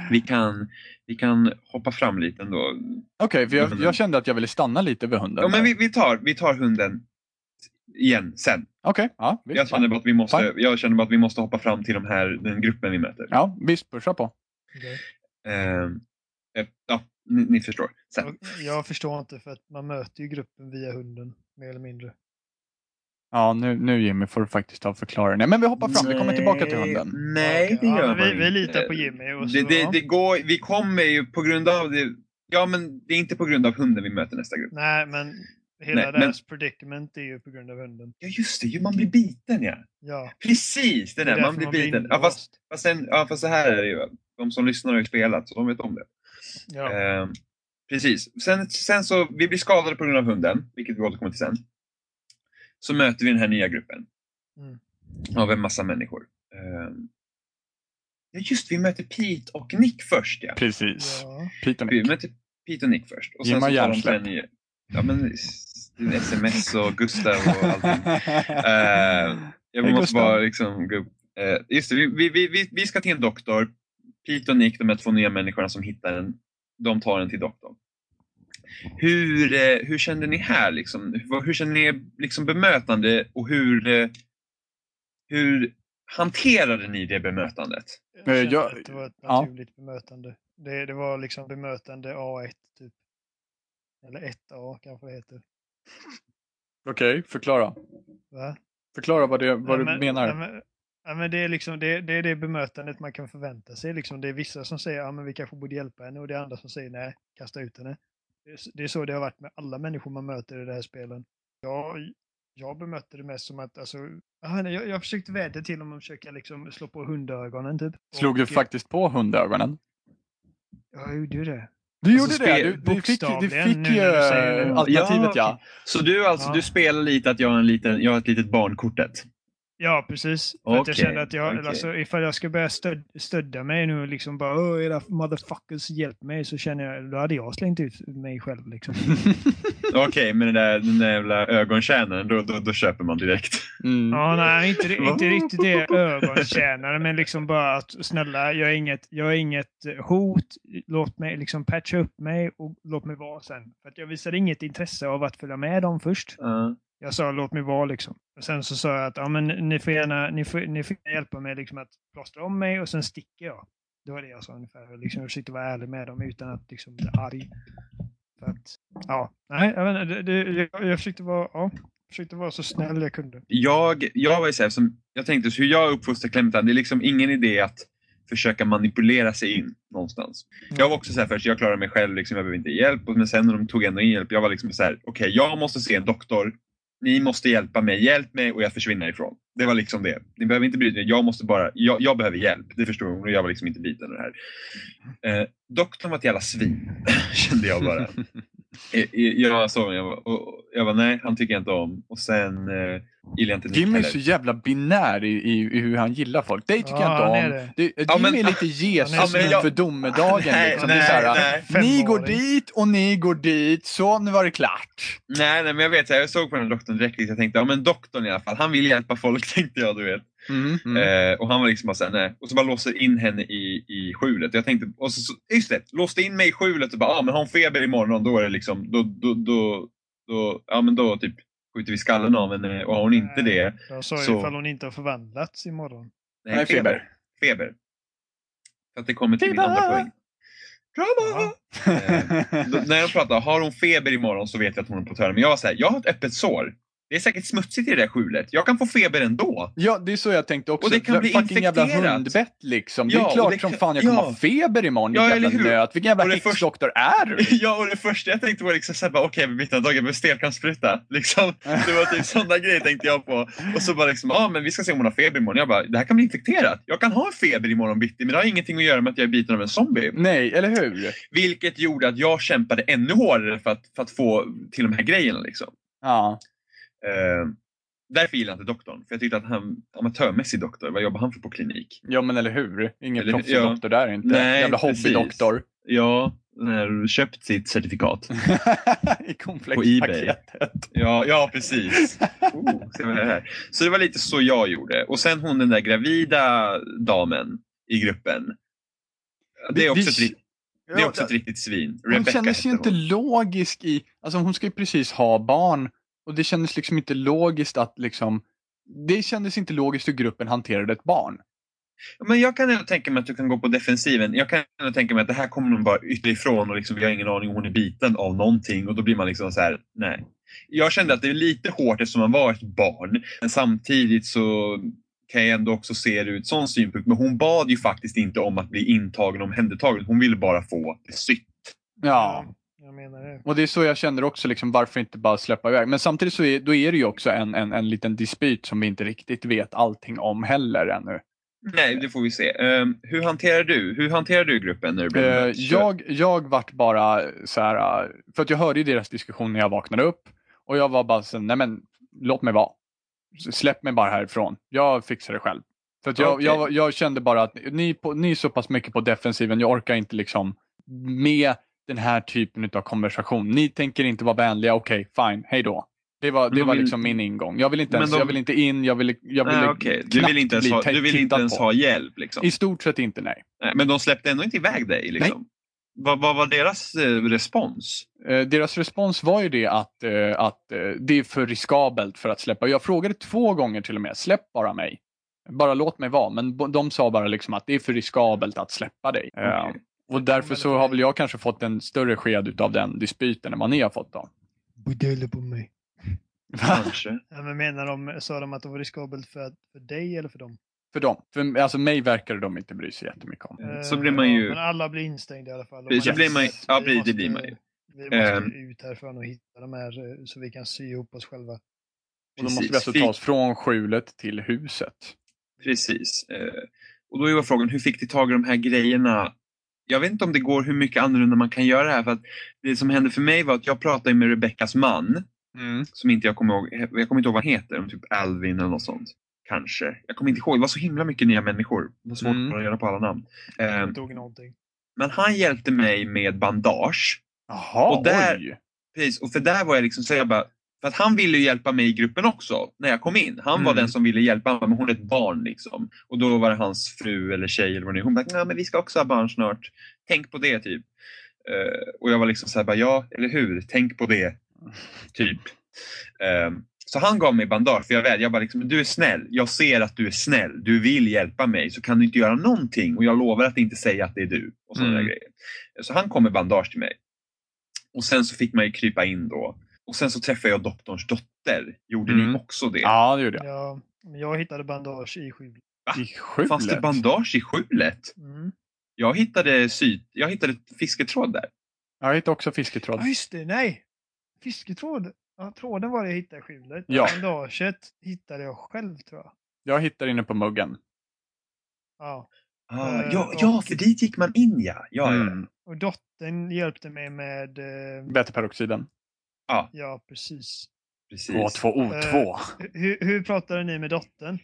vi, kan, vi kan hoppa fram lite ändå. Okej, för jag, jag kände att jag ville stanna lite vid hunden. Ja, men vi, vi, tar, vi tar hunden igen sen. Okej, ja, visst. Jag känner, bara att vi måste, Fine. jag känner bara att vi måste hoppa fram till de här, den gruppen vi möter. Ja, visst, pusha på. Ehm, eh, ja, ni, ni förstår. Sen. Jag, jag förstår inte för att man möter ju gruppen via hunden, mer eller mindre. Ja, nu, nu Jimmy får du faktiskt ta det. Men vi hoppar fram, vi kommer tillbaka till hunden. Nej, det Ja, gör men vi, vi litar på Jimmy. Och så, Det, det, ja. det går, vi kommer ju på grund av det. Ja, men det är inte på grund av hunden vi möter nästa grupp. Nej, men hela Nej, men- deras predicament är ju på grund av hunden. Ja, just det. ju, Man blir biten, ja. Ja, Precis, det det är där. Man därför blir biten. Ja, fast, fast, sen, ja, fast så här är det ju. De som lyssnar har ju spelat, så de vet om det. Ja. Ehm, precis. Sen, sen så, vi blir skadade på grund av hunden, vilket vi återkommer till sen. Så möter vi den här nya gruppen. Mm. Av en massa människor. Ehm, ja, just vi möter Pete och Nick först, ja. Precis. Ja. Pete och Vi Nick. möter Pete och Nick först. Och Ge sen så mig tar de sen i, Ja, men sms och Gustav och allting. Eh, jag måste Gustav. bara liksom gå upp. Eh, just det, vi, vi, vi- vi, vi ska till en doktor. Pete och Nick, de här två nya människorna som hittar den, de tar den till doktorn. Hur, eh, hur kände ni här? Liksom? Hur, hur kände ni liksom bemötande och hur, eh, hur hanterade ni det bemötandet? Jag Eh, kände jag- att det var ett ja. naturligt bemötande. Det, det var liksom bemötande A1 typ. Eller 1A kanske det heter. Okej, förklara. Va? Förklara vad, det, vad Ja, du men- menar. Ja, men, ja, men det, är liksom, det, det är det bemötandet man kan förvänta sig. Liksom. Det är vissa som säger att ja, vi kanske borde hjälpa henne och det är andra som säger nej, kasta ut henne. Det är, det är så det har varit med alla människor man möter i det här spelen. Jag, jag bemötte det mest som att alltså, jag, jag, försökte vädja till dem att försöka liksom, slå på hundögonen. Typ. Slog du Och, faktiskt på hundögonen? Ja, jag gjorde det. Du gjorde Alltså, det? Du, du fick, du fick nu ju eh, alternativet ja. Ja, Så du, alltså, Ja. du spelar lite att jag har, en liten, jag har ett litet barnkortet? Ja, precis. För att jag kände att jag, okej. alltså, ifall jag ska börja stöd, stödja mig nu och liksom bara era motherfuckers hjälp mig så känner jag, då hade jag slängt ut mig själv liksom. Okej, men den där, den där jävla ögontjänaren, då, då, då köper man direkt. Mm. Ja, nej, inte, inte riktigt det ögontjänare, men liksom bara att snälla, jag är inget, jag är inget hot. Låt mig liksom patcha upp mig och låt mig vara sen. För att jag visade inget intresse av att följa med dem först. Jag sa låt mig vara liksom. Och sen så sa jag att ja, men ni får gärna, ni får, ni får hjälpa mig liksom att plåstra om mig och sen sticker jag. Det var det jag sa ungefär. Liksom, jag försökte vara ärlig med dem utan att liksom bli arg. För att, ja, nej, jag, vet inte, det, det, jag, jag försökte vara, ja, försökte vara så snäll jag kunde. Jag, jag var ju så här, som, jag tänkte så hur jag uppfostrar Clementine, det är liksom ingen idé att försöka manipulera sig in någonstans. Jag var också så här först, jag klarar mig själv, liksom, jag behöver inte hjälp. Men sen när de tog ändå in hjälp, jag var liksom så här, okej, jag måste se en doktor. Ni måste hjälpa mig, hjälp mig och jag försvinner ifrån. Det var liksom det. Ni behöver inte bry er, jag måste bara, jag, jag behöver hjälp. Det förstår hon och jag var liksom inte biten av det här. Eh, doktorn var ett jävla svin, kände jag bara. Eh, eh, Jag såg honom, jag och, jag var nej, han tycker jag inte om. Och sen eh, gillar jag inte Nick Jimmy är heller. så jävla binär i, i, i hur han gillar folk. Dig tycker Ja, jag är inte det. om. Det, Ja, Jimmy men- är lite Jesus Ja, men inför domedagen. Nej, liksom. det är nej, här, nej. Ni går dit och ni går dit, så nu var det klart. Nej, nej, men jag vet, jag såg på den här doktorn direkt. Jag tänkte, ja men doktorn i alla fall, han vill hjälpa folk tänkte jag, du vet. Mm, mm. Eh, och han var liksom bara såhär, nej. Och så bara låser in henne i, i skjulet. Jag tänkte, och så, så, just det, låste in mig i skjulet och bara, ja ah, men har hon feber imorgon, då är det liksom, då, då, då, då, ja men då typ skjuter vi skallen av henne. Och har hon inte det, Jag sa ju Så- ifall hon inte har förvandlats imorgon. nej, Nej, feber. feber. Feber. För att det kommer till min Feber! andra poäng. Drama! Eh, då, när jag pratar, har hon feber imorgon så vet jag att hon är på tören. Men jag var såhär, jag har ett öppet sår. Det är säkert smutsigt i det där skjulet. Jag kan få feber ändå. Ja, det är så jag tänkte också. Och det kan bli Fucking jävla infekterat. hundbett liksom. det Ja, är och klart det som kan- fan jag kommer ja. ha feber imorgon, Ja, jävla nöt. Vilken jävla det häxdoktor är du? Ja, och det första jag tänkte var liksom såhär, okej, okay, dag, jag behöver stelkrampsspruta. Liksom. Det var typ sådana grejer tänkte jag på. Och så bara liksom, ja ah, men vi ska se om hon har feber imorgon. Jag bara, det här kan bli infekterat. Jag kan ha en feber imorgon bitti, men det har ingenting att göra med att jag är biten av en zombie. Nej, eller hur? Vilket gjorde att jag kämpade ännu hårdare för att, för att få till de här grejerna. Liksom. Ja. Eh, därför gillade jag inte doktorn. För jag tyckte att han, amatörmässig doktor, vad jobbar han för på klinik? ja, men eller hur? Ingen Eller- proffsig ja. doktor där inte. Nej, jävla hobbydoktor. Ja, när köpt sitt certifikat. I komplexpaketet. Ja, ja precis. Oh, det. Så det var lite så jag gjorde. Och sen hon den där gravida damen i gruppen. Det är också, ett, det är också ett riktigt svin. Hon Rebecca kändes ju hette inte hon. logisk i, alltså hon ska ju precis ha barn och det kändes liksom inte logiskt att liksom, det kändes inte logiskt hur gruppen hanterade ett barn. Men jag kan ändå tänka mig att du kan gå på defensiven. Jag kan ändå tänka mig att det här kommer nog bara ytterifrån och liksom, vi har ingen aning om hon är biten av någonting och då blir man liksom så här, nej. Jag kände att det är lite hårt eftersom man var ett barn. Men samtidigt så kan jag ändå också se det ur ett sån synpunkt. Men hon bad ju faktiskt inte om att bli intagen och omhändertagen. Hon ville bara få det sytt. Ja, Jag menar det. och det är så jag känner också, liksom, varför inte bara släppa iväg. Men samtidigt så är, då är det ju också en, en, en liten dispyt som vi inte riktigt vet allting om heller ännu. Nej, det får vi se. Ehm, hur hanterar du? Hur hanterar du gruppen när du blev mött? jag, jag vart bara så här, för att jag hörde ju deras diskussion när jag vaknade upp och jag var bara så nej men låt mig vara. Släpp mig bara härifrån. Jag fixar det själv. För att jag, Okej. jag, jag kände bara att ni, på, ni är så pass mycket på defensiven, jag orkar inte liksom med den här typen av konversation. Ni tänker inte vara vänliga, okej fine, hej då. Det var, det de var vill- liksom min ingång. Jag vill inte, ens, de- jag vill inte in, jag vill, jag vill Nej, okej. Du vill inte ens, ha, du vill inte ens ha hjälp? Liksom. I stort sett inte nej. Nej, men de släppte ändå inte iväg dig? Liksom. Vad, vad var deras eh, respons? Eh, deras respons var ju det att, eh, att eh, det är för riskabelt för att släppa. Jag frågade två gånger till och med, släpp bara mig. Bara låt mig vara. Men de sa bara liksom att det är för riskabelt att släppa dig. Okej. Och därför så har väl jag kanske fått en större sked av den dispyten än vad ni har fått då. Budeller på mig. Kanske. Ja, men menar de, sa de att det var riskabelt för, för dig eller för dem? För dem. För, alltså mig verkar de inte bry sig jättemycket om. Mm, så Eh, blir man ju- Ja, men alla blir instängda i alla fall. Precis, blir man ju- ja, vi precis, det blir måste- man ju. Vi måste Ehm. ut härifrån och hitta de här eh, så vi kan sy ihop oss själva. Och då måste vi alltså Fick- ta oss från skjulet till huset. Precis. Eh, och då är frågan, hur fick de tag i de här grejerna? Jag vet inte om det går hur mycket annorlunda man kan göra det här. För att det som hände för mig var att jag pratade med Rebeckas man, som inte jag kommer ihåg, jag kommer inte ihåg vad han heter, om typ Alvin eller något sånt. Kanske. Jag kommer inte ihåg, det var så himla mycket nya människor. Det var svårt Mm. att göra på alla namn. Jag tog någonting. men han hjälpte mig med bandage. Jaha, Och där- oj. Precis, och för där var jag liksom så jag bara, för att han ville hjälpa mig i gruppen också när jag kom in. Han var Mm. den som ville hjälpa mig, men hon är ett barn liksom. Och då var det hans fru eller tjej eller vad det är. Hon bara, ja men vi ska också ha barn snart. Tänk på det typ. Eh, och jag var liksom så här, bara, ja eller hur, tänk på det. Typ. Ehm, så han gav mig bandage för jag vädjade, jag bara liksom, du är snäll, jag ser att du är snäll, du vill hjälpa mig så kan du inte göra någonting och jag lovar att inte säga att det är du. Och sådana Mm. grejer. Så han kom med bandage till mig. Och sen så fick man ju krypa in då. Och sen så träffade jag doktorns dotter. Gjorde Mm. ni också det? Ja, det gjorde jag. Ja, men jag hittade bandage i skjulet. I skjulet? Fanns det bandage i skjulet? Mm. Jag hittade, sy- jag hittade fisketråd där. Jag hittade också fisketråd. Ja, just det. Nej! Fisketråd. Ja, tråden var det jag hittade i skjulet. Ja. Bandaget hittade jag själv tror jag. Jag hittade inne på muggen. Ja. Ah, Eh, ja, ja, för dit gick man in ja. ja, ja. Mm. Och dottern hjälpte mig med... Eh, Betaperoxiden. Ja, precis. Precis. H2O2. Hur, hur pratade ni med dottern?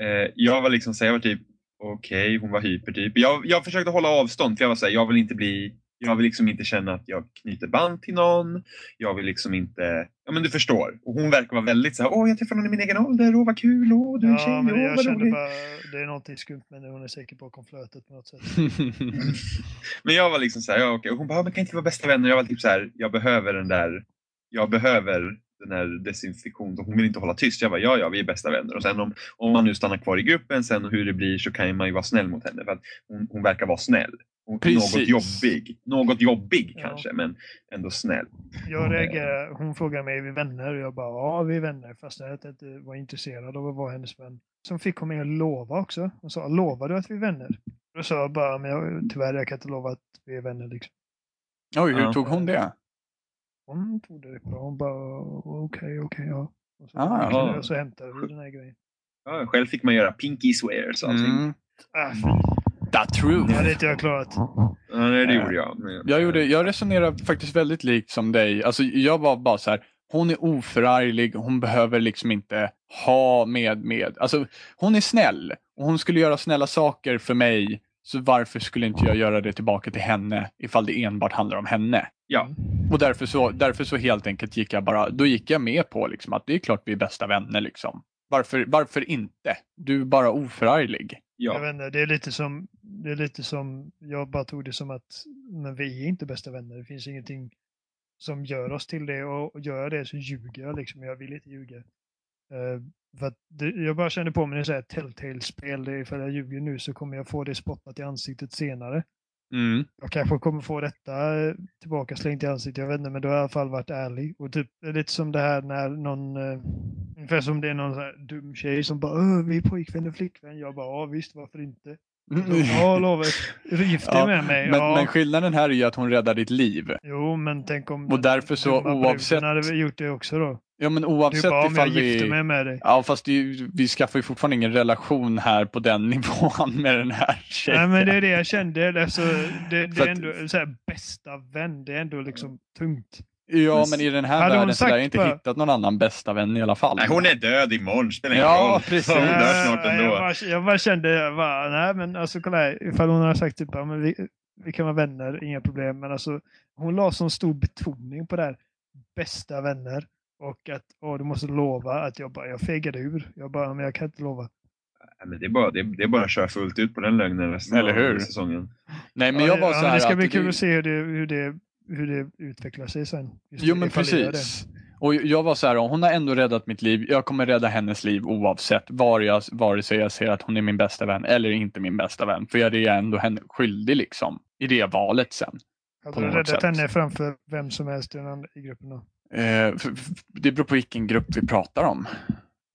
Eh, jag var liksom så här, jag var typ okej, hon var hyper typ. Jag, jag försökte hålla avstånd för jag var så här, jag vill inte bli jag vill liksom inte känna att jag knyter band till någon. Jag vill liksom inte, ja men du förstår. Och hon verkar vara väldigt så här, åh jag träffar någon i min egen ålder, åh vad kul, åh du är tjej, Ja, men åh jag vad kände roligt. bara det är någonting skumt med det. Hon är säkert bakom flötet på något sätt. Men jag var liksom så här, ja, okej. Och hon bara, men kan inte vara bästa vänner? Jag var typ så här, jag behöver den där, jag behöver den här desinfektionen. Och Hon vill inte hålla tyst. Jag bara, ja, ja, vi är bästa vänner. Och sen om, om man nu stannar kvar i gruppen sen och hur det blir så kan man ju vara snäll mot henne. För att hon, hon verkar vara snäll. Precis. Något jobbig. Något jobbig Ja. kanske, men ändå snäll. Jag reagerade, hon frågade mig, är vi vänner? Och jag bara, ja vi är vänner. Fast jag inte var intresserad av att vara hennes vän. Sen fick hon mig att lova också. Hon sa, lovar du att vi är vänner? Då sa jag bara, men jag, tyvärr jag kan inte lova att vi är vänner. Liksom. Oj, hur Ja. tog hon det? Hon tog det bra. Hon bara, okej, okej, ja. Och så, Ah, ja. och så hämtade vi den här grejen. Ja, själv fick man göra pinky swears och allting. Mm. Fy. That truth. Det hade inte jag klarat. Ja, nej, det gjorde jag. Jag, gjorde, jag resonerar faktiskt väldigt likt som dig. Alltså, jag var bara så här, hon är oförarglig, hon behöver liksom inte ha med, med. Alltså, hon är snäll och hon skulle göra snälla saker för mig. Så varför skulle inte jag göra det tillbaka till henne ifall det enbart handlar om henne? Ja, Och därför så, därför så helt enkelt gick jag bara, då gick jag med på liksom att det är klart vi är bästa vänner liksom. Varför, varför inte? Du är bara oförarglig. Jag ja. vet inte, det är lite som, det är lite som, jag bara tog det som att men vi är inte bästa vänner. Det finns ingenting som gör oss till det och, och gör jag det så ljuger jag liksom. Jag vill inte ljuga. Eh, för det, jag bara kände på mig så här telltale-spel. För jag ljuger nu så kommer jag få det spottat i ansiktet senare. Mm. Jag kanske kommer få detta eh, tillbaka slängt i ansiktet, jag vet inte, men då har jag i alla fall varit ärlig. Och typ, lite som det här när någon, eh, ungefär som det är någon så här dum tjej som bara "Åh, vi är pojkvän och flickvän. Jag bara, ja visst, varför inte? Ja, lovar. Gift dig Ja, med mig. Men, ja. men skillnaden här är ju att hon räddar ditt liv. Jo, men tänk om Och därför så oavsett- hade gjort det också då. Ja men Du oavsett bara, om jag ifall gifter vi... mig med dig. Ja fast det, ju- vi skaffar ju fortfarande ingen relation här på den nivån med den här tjejen. Nej, men det är det jag kände. Alltså, det, det är att- ändå så här, bästa vän. Det är ändå liksom tungt. Ja men i den här Hade världen så sagt jag inte bara- hittat någon annan bästa vän i alla fall. Nej, hon är död imorgon, spelar ingen Ja, roll. precis. Hon dör snart Eh, Jag ändå. bara, jag bara kände, jag bara, nej men alltså kolla här, ifall hon har sagt typ, ja, men vi, vi kan vara vänner, inga problem, men alltså hon la sån stor betoning på det här, bästa vänner, och att, åh du måste lova, att jag bara, jag fegade ur. Jag bara, men jag kan inte lova. Nej, men det, är bara, det, är, det är bara att köra fullt ut på den lögnen resten Eller av hur? säsongen. Nej men Ja, jag det- var ja, så här Det ska bli att kul det- att se hur det, hur det, hur det utvecklar sig sen. Just Jo men precis. Och jag var så här, hon har ändå räddat mitt liv. Jag kommer rädda hennes liv oavsett var jag, vare sig jag ser att hon är min bästa vän eller inte min bästa vän. För jag är ändå henne skyldig liksom. I det valet sen. Hade du räddat sätt. henne framför vem som helst i gruppen då? Eh, det beror på vilken grupp vi pratar om.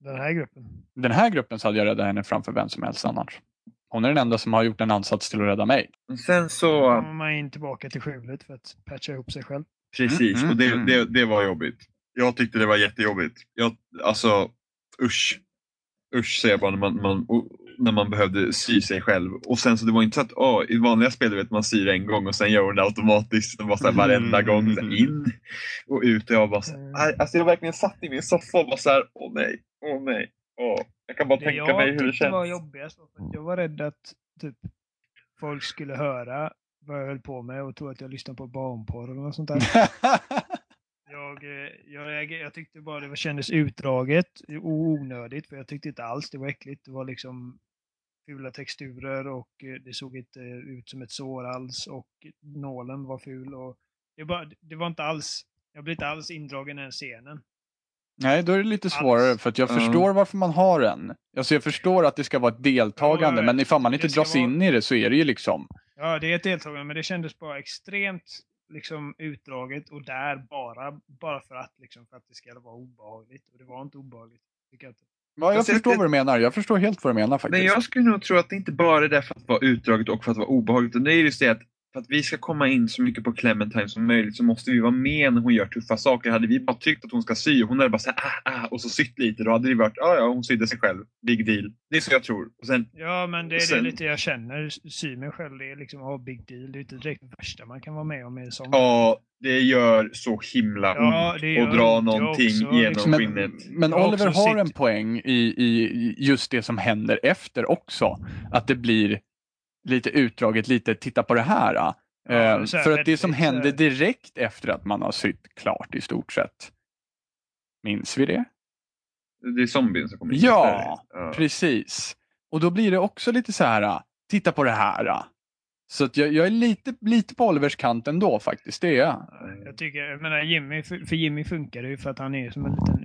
Den här gruppen? Den här gruppen så hade jag räddat henne framför vem som helst annars. Hon är den enda som har gjort en ansats till att rädda mig. Sen Då så... kommer man in tillbaka till skjulet för att patcha ihop sig själv. Precis, Mm, och det, mm, det, det var jobbigt. Jag tyckte det var jättejobbigt. Jag, alltså, usch. Usch säger jag bara när man, man, när man behövde sy sig själv. Och sen så det var inte så att åh, i vanliga spel vet man syr en gång och sen gör hon det automatiskt. Det var så här varenda Mm. gång så här, in och ut. Och jag bara så här, nej, alltså jag verkligen satt i min soffa och bara så här, åh nej, åh nej. Åh. Jag kan bara Det tänka mig hur det var känns. jobbigast var för att jag var rädd att typ, folk skulle höra vad jag höll på med och tro att jag lyssnade på barnporr eller något sånt där. Jag, eh, jag, jag tyckte bara det var, kändes utdraget och onödigt för jag tyckte inte alls det var äckligt. Det var liksom fula texturer och eh, det såg inte ut som ett sår alls och nålen var ful. Och det, bara, det var inte alls, jag blev inte alls indragen i den scenen. Nej, då är det lite svårare Alls. för att jag Ja. förstår varför man har en. Alltså jag förstår att det ska vara ett deltagande, Ja, men ifall man inte dras vara- in i det så är det ju liksom... Ja, det är ett deltagande, men det kändes bara extremt liksom utdraget och där bara, bara för att liksom för att det ska vara obehagligt. Och det var inte obehagligt. Tycker jag inte. Ja, jag förstår vad du menar. Jag förstår helt vad du menar faktiskt. Men jag skulle nog tro att det inte bara är där för att vara utdraget och för att vara obehagligt. utan Det är just det att för att vi ska komma in så mycket på Clementine som möjligt så måste vi vara med när hon gör tuffa saker. Hade vi bara tryckt att hon ska sy och hon hade bara såhär ah, ah, och så sytt lite, då hade det varit ja, ja, hon sydde sig själv. Big deal. Det är så jag tror. Och sen, Ja, men det är Sen- det lite jag känner. Sy mig själv, det är liksom oh, big deal. Det är inte direkt det värsta man kan vara med om i en sån. ja, det gör så himla Ja, ont att dra någonting också, genom liksom. men, skinnet. men har Oliver har sett- en poäng i, i just det som händer efter också. Att det blir lite utdraget, lite titta på det här. Ja, Eh, så här för att det som händer direkt efter att man har sytt klart i stort sett. Minns vi det? Det är zombien som kommer in. Ja, ja. Precis. Och då blir det också lite så här, titta på det här. Så att jag, jag är lite, lite på Olivers kant ändå faktiskt, det är jag. Jag tycker, jag menar Jimmy, för, för Jimmy funkar det ju för att han är som en liten.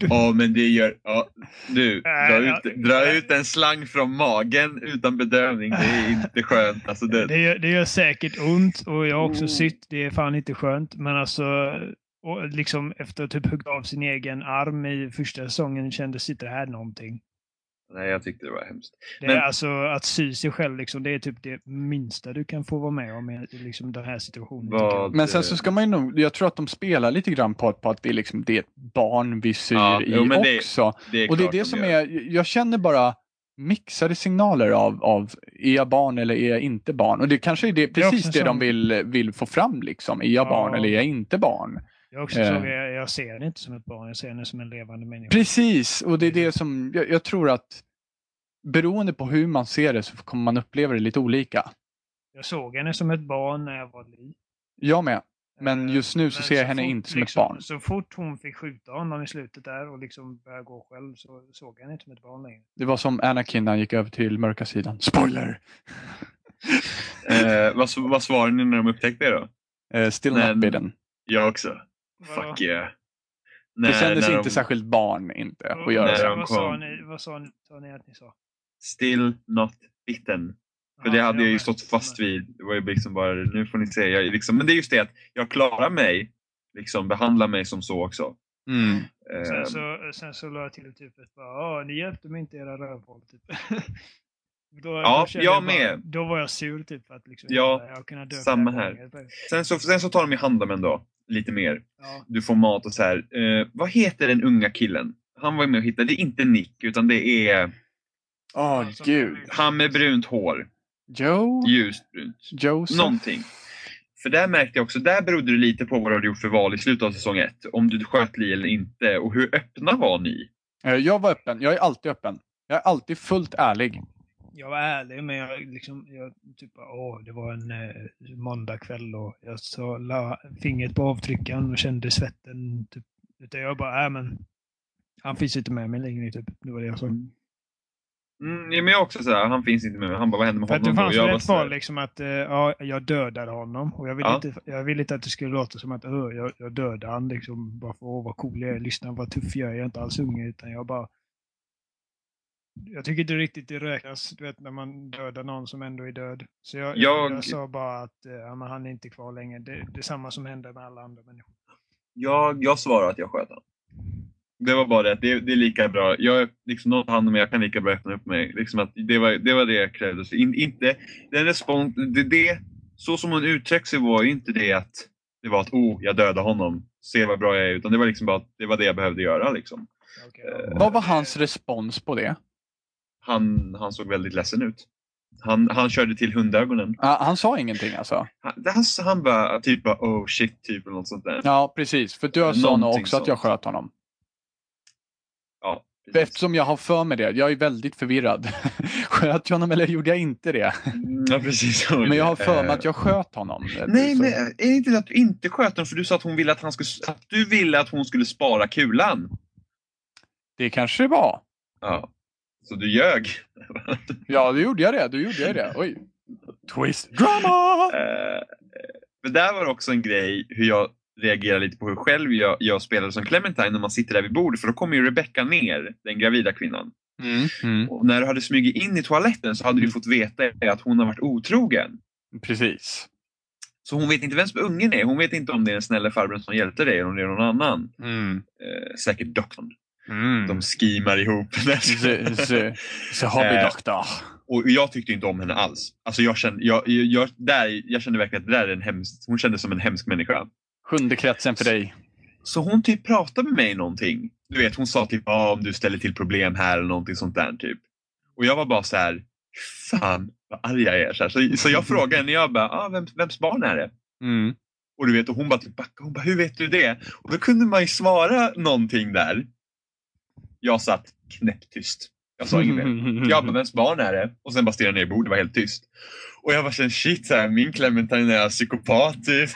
Ja, men det gör... Ja, du, dra Nej, ja. ut, dra ut en slang från magen utan bedövning. Det är inte skönt. Alltså det, Det gör, det gör säkert ont och jag har också sytt. Det är fan inte skönt. Men alltså, och liksom efter att typ hugga av sin egen arm i första säsongen kändes inte det här någonting. Nej, jag tyckte det var hemskt. Det Men- är alltså att sy sig själv, liksom, det är typ det minsta du kan få vara med om i liksom, den här situationen. Vad, Men sen så ska man ju nog, jag tror att de spelar lite grann på, på att det är, liksom, det är ett barn vi syr Ja, i jo, men det- också. det är Och det är det de som gör. är, jag känner bara mixade signaler av, av är jag barn eller är jag inte barn? Och det kanske är det, är precis det en de sån- vill, vill få fram liksom. Är jag Ja. barn eller är jag inte barn? Jag, också Eh. jag, jag ser henne inte som ett barn, jag ser henne som en levande människa. Precis, och det är det som jag, jag tror att beroende på hur man ser det så kommer man uppleva det lite olika. Jag såg henne som ett barn när jag var liten. Jag med. Men Eh, just nu så ser jag henne fort, inte som ett liksom, barn. Så fort hon fick skjuta honom i slutet där och liksom börja gå själv så såg jag henne inte som ett barn längre. Det var som Anakin när han gick över till mörka sidan. Spoiler! Eh, vad, vad svarade ni när de upptäckte det då? Eh, still Men- not bidden. Jag också. Fuck yeah. Det kändes när inte de- särskilt barn inte Och- att göra när så. de vad, sa ni, vad sa ni, sa ni att ni sa? Still not bitten. För det hade jag ju stått fast vid. Det var ju liksom bara, nu får ni se. Jag, liksom, men det är just det att jag klarar mig. Liksom behandla mig som så också. Mm. Sen så, sen så la jag till typ ett bara, "Ja, ni hjälpte mig inte era rövhål. Typ. då, Ja, kände jag bara- med. Då var jag sur typ för att liksom, Ja, jag kunde dö samma här. gånger. sen, så, sen så tar de i hand om en då. Lite mer. Ja, Du får mat och så här. Eh, vad heter den unga killen? Han var ju med och hittade. Det är inte Nick utan det är Åh Alltså, gud. han med brunt hår. Joe? Ljust brunt. Joseph? Någonting. För där märkte jag också, där berodde det lite på vad du hade gjort för val i slutet av säsong ett. Om du sköt Li eller inte och hur öppna var ni? Eh, Jag var öppen. Jag är alltid öppen. Jag är alltid fullt ärlig. Jag var ärlig men jag liksom, jag typ åh, det var en eh, måndagkväll och jag så la fingret på avtryckaren och kände svetten. Typ. Utan jag bara, äh men, han finns inte med mig längre typ. Det var det jag sa. Mm, ja, men jag också sådär, han finns inte med mig. Han bara, vad händer med För att det honom fanns ett val liksom att eh, ja, jag dödade honom. Och jag ville, Ja. inte, jag ville inte att det skulle låta som att "Åh, jag, jag dödade han liksom bara för att vara cool jag är. Lyssna vad tuff jag är. Jag är inte alls unge utan jag bara... Jag tycker inte riktigt det räknas du vet, när man dödar någon som ändå är död. Så jag, jag... Jag- sa bara att eh, ja, han är inte kvar längre. Det, det är samma som händer med alla andra människor. jag, jag svarar att jag sköt honom. Det var bara det, det, det är lika bra. Jag är liksom någon hand om jag kan lika bra öppna upp mig. Liksom att det, var, det var det jag krävde. Så in, inte, den respons, det, det, så som hon uttryckte sig var ju inte det att det var att oh, jag dödade honom. Se vad bra jag är. Utan det var liksom bara att det var det jag behövde göra. Liksom. Okej, ja. Eh, Vad var hans respons på det? Han, han såg väldigt ledsen ut. Han, han körde till hundögonen. Ah, han sa ingenting alltså? Han, han, han bara typ bara, oh shit, typ eller något sånt där. Ja, precis. För du sa nog också att jag sånt. sköt honom. Ja, precis. Eftersom jag har för mig det. Jag är väldigt förvirrad. sköt jag honom eller gjorde jag inte det? Mm, Ja, precis. Men jag har för mig Eh, att jag sköt honom. Nej, Så- men är det inte det att du inte sköt honom för du sa att hon ville att, han skulle, att du ville att hon skulle spara kulan? Det kanske det var. Ja. Så du ljög? Ja, då gjorde jag det. Då gjorde jag det. Oj. Twist. Drama! Eh, Men där var också en grej hur jag reagerar lite på hur själv jag, jag spelade som Clementine när man sitter där vid bordet för då kommer ju Rebecca ner, den gravida kvinnan. Mm, mm. Och när du hade smugit in i toaletten så hade du fått veta att hon har varit otrogen. Precis. Så hon vet inte vem som ungen är. Hon vet inte om det är den snälla farbrorn som hjälpte dig eller om det är någon annan. Mm. Eh, säkert doktorn. Mm. De skimar ihop. The, the, the hobby doctor. Och jag tyckte inte om henne alls. Alltså jag kände, jag, jag, där, jag kände verkligen att det där är en hemsk, hon kändes som en hemsk människa. Sjunde kretsen för dig. Så hon typ pratade med mig någonting. Du vet, hon sa typ ah, om du ställer till problem här eller någonting sånt där typ. Och jag var bara så här, fan vad arg jag är. Så, så, så jag frågade henne, jag bara, ah, vem, vems barn är det? Mm. Och du vet, och hon bara typ backade, hon bara, hur vet du det? Och då kunde man ju svara någonting där. Jag satt knäpptyst. Jag sa inget mer. Jag bara, vems barn är det? Och sen bara stirrade ner i bordet, det var helt tyst. Och jag bara kände, shit, så här, min Clementine är psykopat typ.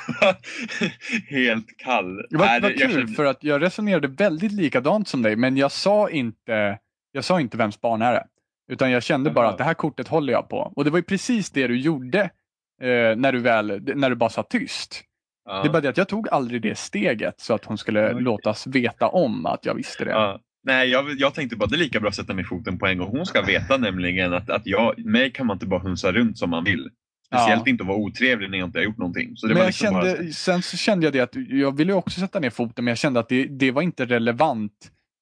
helt kall. Det var, kul kände- för att jag resonerade väldigt likadant som dig men jag sa inte, jag sa inte vems barn är det. Utan jag kände bara att det här kortet håller jag på. Och det var ju precis det du gjorde eh, när, du väl, när du bara sa tyst. Ja. Det är bara det att jag tog aldrig det steget så att hon skulle Okej. låtas veta om att jag visste det. Ja. Nej, jag, jag tänkte bara det är lika bra att sätta ner foten på en gång. Hon ska veta nämligen att, att jag, mig kan man inte bara hunsa runt som man vill. Speciellt Ja. inte att vara otrevlig när jag inte har gjort någonting. Så det Men var jag liksom bara... kände, sen så kände jag det att jag ville också sätta ner foten men jag kände att det, det var inte relevant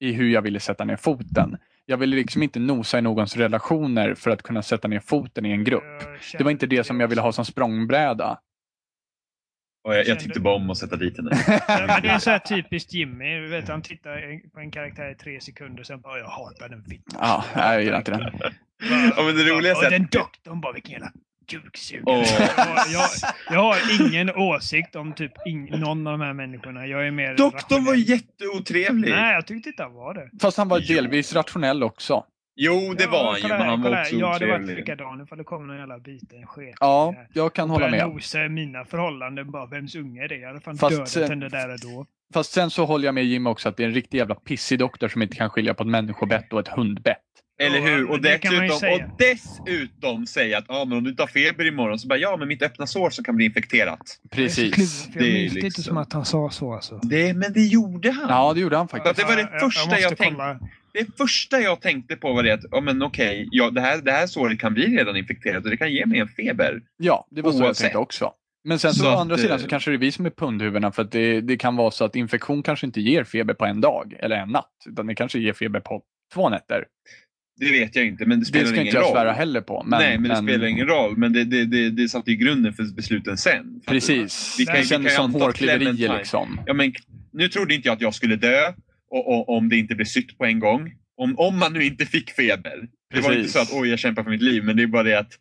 i hur jag ville sätta ner foten. Jag ville liksom inte nosa i någons relationer för att kunna sätta ner foten i en grupp. Jag Det var inte det som jag ville ha som språngbräda. Och jag, jag tyckte bara om att sätta dit henne. Ja, men det är så här typiskt Jimmy. Du vet, han tittar på en karaktär i tre sekunder sen bara jag hatar den filmen. Ja, jag gillar inte den. Ja, men det roligaste Och är den att... doktorn bara vilken jävla kuksugare. Åh. Jag, jag, jag har ingen åsikt om typ ing, någon av de här människorna. Jag är mer Doktorn var rationell. jätteotrevlig. Nej, jag tyckte inte han var det. Fast han var Jo. delvis rationell också. Jo, det var han ju, men han var också Jag hade varit otrevlig. likadan ifall det kom någon jävla biten sket. Ja, jag kan hålla med. nosa i mina förhållanden bara, vems unge är det? Jag hade fan Fast, dödat eh, henne där och då. Fast sen så håller jag med Jim också att det är en riktig jävla pissig doktor som inte kan skilja på ett människobett och ett hundbett. Eller Ja, hur? Och dessutom, och dessutom säga att ah, men om du inte har feber imorgon så bara ja, men mitt öppna sår så kan bli infekterat. Precis. Jag Det är det inte liksom- som att han sa så alltså. Det, men det gjorde han. Ja, det gjorde han Ja, faktiskt. det var det Ja, första måste jag tänkte. Det första jag tänkte på var det att ja, men okej, ja, det, här, det här såret kan bli redan infekterat och det kan ge mig en feber. Ja, det var så jag tänkte också. Men sen så, Så å att, andra sidan eh, så kanske det är vi som är pundhuvudena för att det, det kan vara så att infektion kanske inte ger feber på en dag eller en natt. Utan det kanske ger feber på två nätter. Det vet jag inte, men det Det spelar ska ingen inte jag roll. svära heller på. Men, Nej, men det spelar ingen roll. Men det, det, det, det satte ju grunden för besluten sen. Precis. Vi kan- det kändes som Clementine- liksom. Ja, men, nu trodde inte jag att jag skulle dö och, och, om det inte blev sytt på en gång. Om, om man nu inte fick feber. Det var inte så att oj, jag kämpar för mitt liv, men det är bara det att...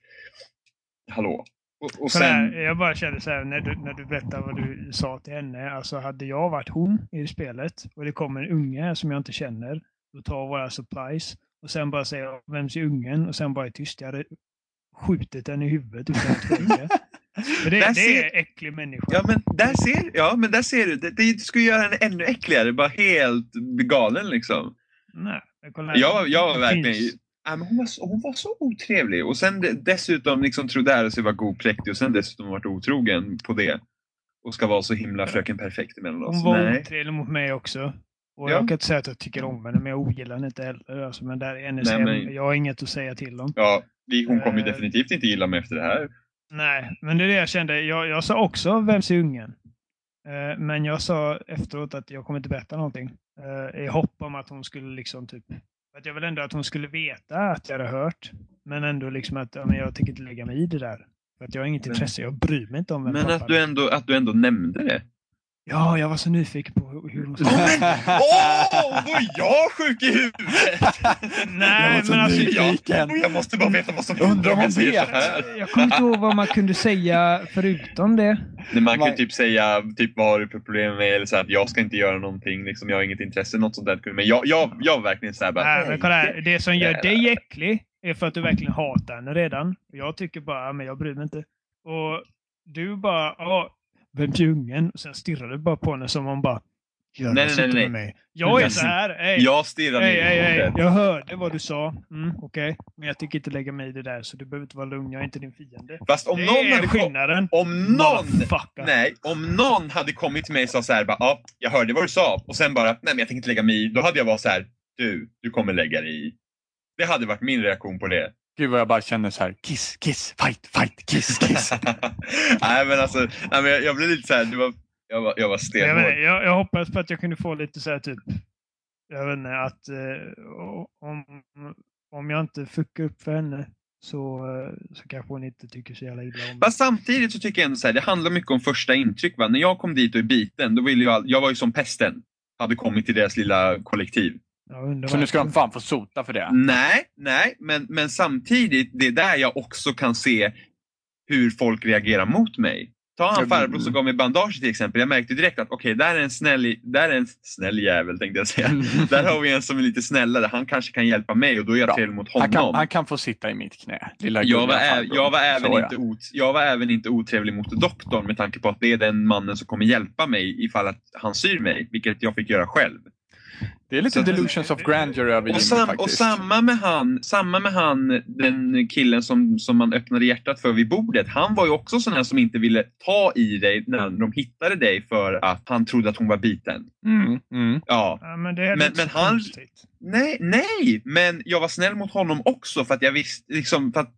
Hallå? Och, och Kolla här, sen... jag bara kände så här när du, när du berättade vad du sa till henne. Alltså hade jag varit hon i spelet och det kommer en unge som jag inte känner. Då tar våra supplies och sen bara säger vems är ungen och sen bara är tyst. Jag hade skjutit den i huvudet utan att det, det ser- är äcklig människa. Ja men, där ser, ja, men där ser du. Det, det skulle göra henne ännu äckligare. Bara helt galen liksom. Nej. Jag, jag var verkligen... Ja, men hon, var så, hon var så otrevlig. Och sen de- dessutom liksom trodde här sig vara god präktig och sen dessutom varit otrogen på det. Och ska vara så himla fröken perfekt emellan oss. Hon var Nej. otrevlig mot mig också. Och Ja. jag kan inte säga att jag tycker om henne, men jag ogillar henne inte heller. Alltså, men där är hennes Nej, men- Jag har inget att säga till om. Ja, vi, hon kommer ju Eh. definitivt inte gilla mig efter det här. Nej, men det är det jag kände. Jag, jag sa också Vems är ungen? Eh, men jag sa efteråt att jag kommer inte berätta någonting. Eh, I hopp om att hon skulle liksom typ... Att jag vill ändå att hon skulle veta att jag hade hört. Men ändå liksom att ja, men jag tänker inte lägga mig i det där. För att jag har inget Men- intresse. Jag bryr mig inte om vem Men att du, ändå, att du ändå nämnde det. Ja, jag var så nyfiken på hur- hon Åh, men- Åh, då är jag sjuk i huvudet! Nej, men alltså... nyfiken. Och jag måste bara veta vad som Undrar om hon jag säger vet. så här. Jag kommer inte ihåg vad man kunde säga förutom det. Nej, man kan ju typ säga typ vad har du för problem med eller så här, att jag ska inte göra någonting, liksom, jag har inget intresse, något sånt där. Men jag, jag, jag var verkligen såhär bara... Nej, men kolla här. Det som gör dig äcklig är för att du verkligen hatar henne redan. Jag tycker bara, men jag bryr mig inte. Och du bara, ja, vem är ungen? Och sen stirrar du bara på henne som om bara, gör Nej, nej, nej, med mig. Jag är så här, hej, Jag stirrade hej, i hej, bordet. jag hörde vad du sa. Mm, Okej, men jag tycker inte lägga mig i det där, så du behöver inte vara lugn, jag är inte din fiende. Fast om det någon är hade kom, skillnaden. om någon. Nej, om någon hade kommit till mig och sa så här, bara, ja, jag hörde vad du sa och sen bara, nej men jag tänker inte lägga mig i. Då hade jag varit så här, du, du kommer lägga dig i. Det hade varit min reaktion på det. Gud vad jag bara känner så här, kiss, kiss, fight, fight, kiss, kiss. nej men alltså, nej, men jag, jag blev lite så här, det var, jag var, jag var Jag, vet, stenhård. inte, jag, jag hoppas på att jag kunde få lite så här typ, jag vet inte, att eh, om, om jag inte fuckar upp för henne så, eh, så kanske hon inte tycker så jävla illa om mig. Samtidigt så tycker jag ändå så här, det handlar mycket om första intryck. Va? När jag kom dit och är biten, då ville jag, jag var ju som pesten. Hade kommit till deras lilla kollektiv. Så nu ska de fan få sota för det. Nej, nej, men, men samtidigt, det är där jag också kan se hur folk reagerar mot mig. Ta han Mm. farbror som gav mig bandage till exempel. Jag märkte direkt att okej, där är en snäll, där är en snäll jävel tänkte jag säga. Där har vi en som är lite snällare. Han kanske kan hjälpa mig och då är jag Ja, trevlig mot Han honom. kan, han kan få sitta i mitt knä. Lilla jag, var jag, var även Så, inte ot- jag var även inte otrevlig mot doktorn med tanke på att det är den mannen som kommer hjälpa mig ifall att han syr mig, vilket jag fick göra själv. Det är lite Så delusions of grandeur över Jimmy Och, sam, faktiskt. och samma med han, samma med han, den killen som, som man öppnade hjärtat för vid bordet. Han var ju också sån här som inte ville ta i dig när de hittade dig för att han trodde att hon var biten. Mm, mm. Ja. Ja, men det är Men- men han-. Nej, nej, men jag var snäll mot honom också för att jag visste liksom för att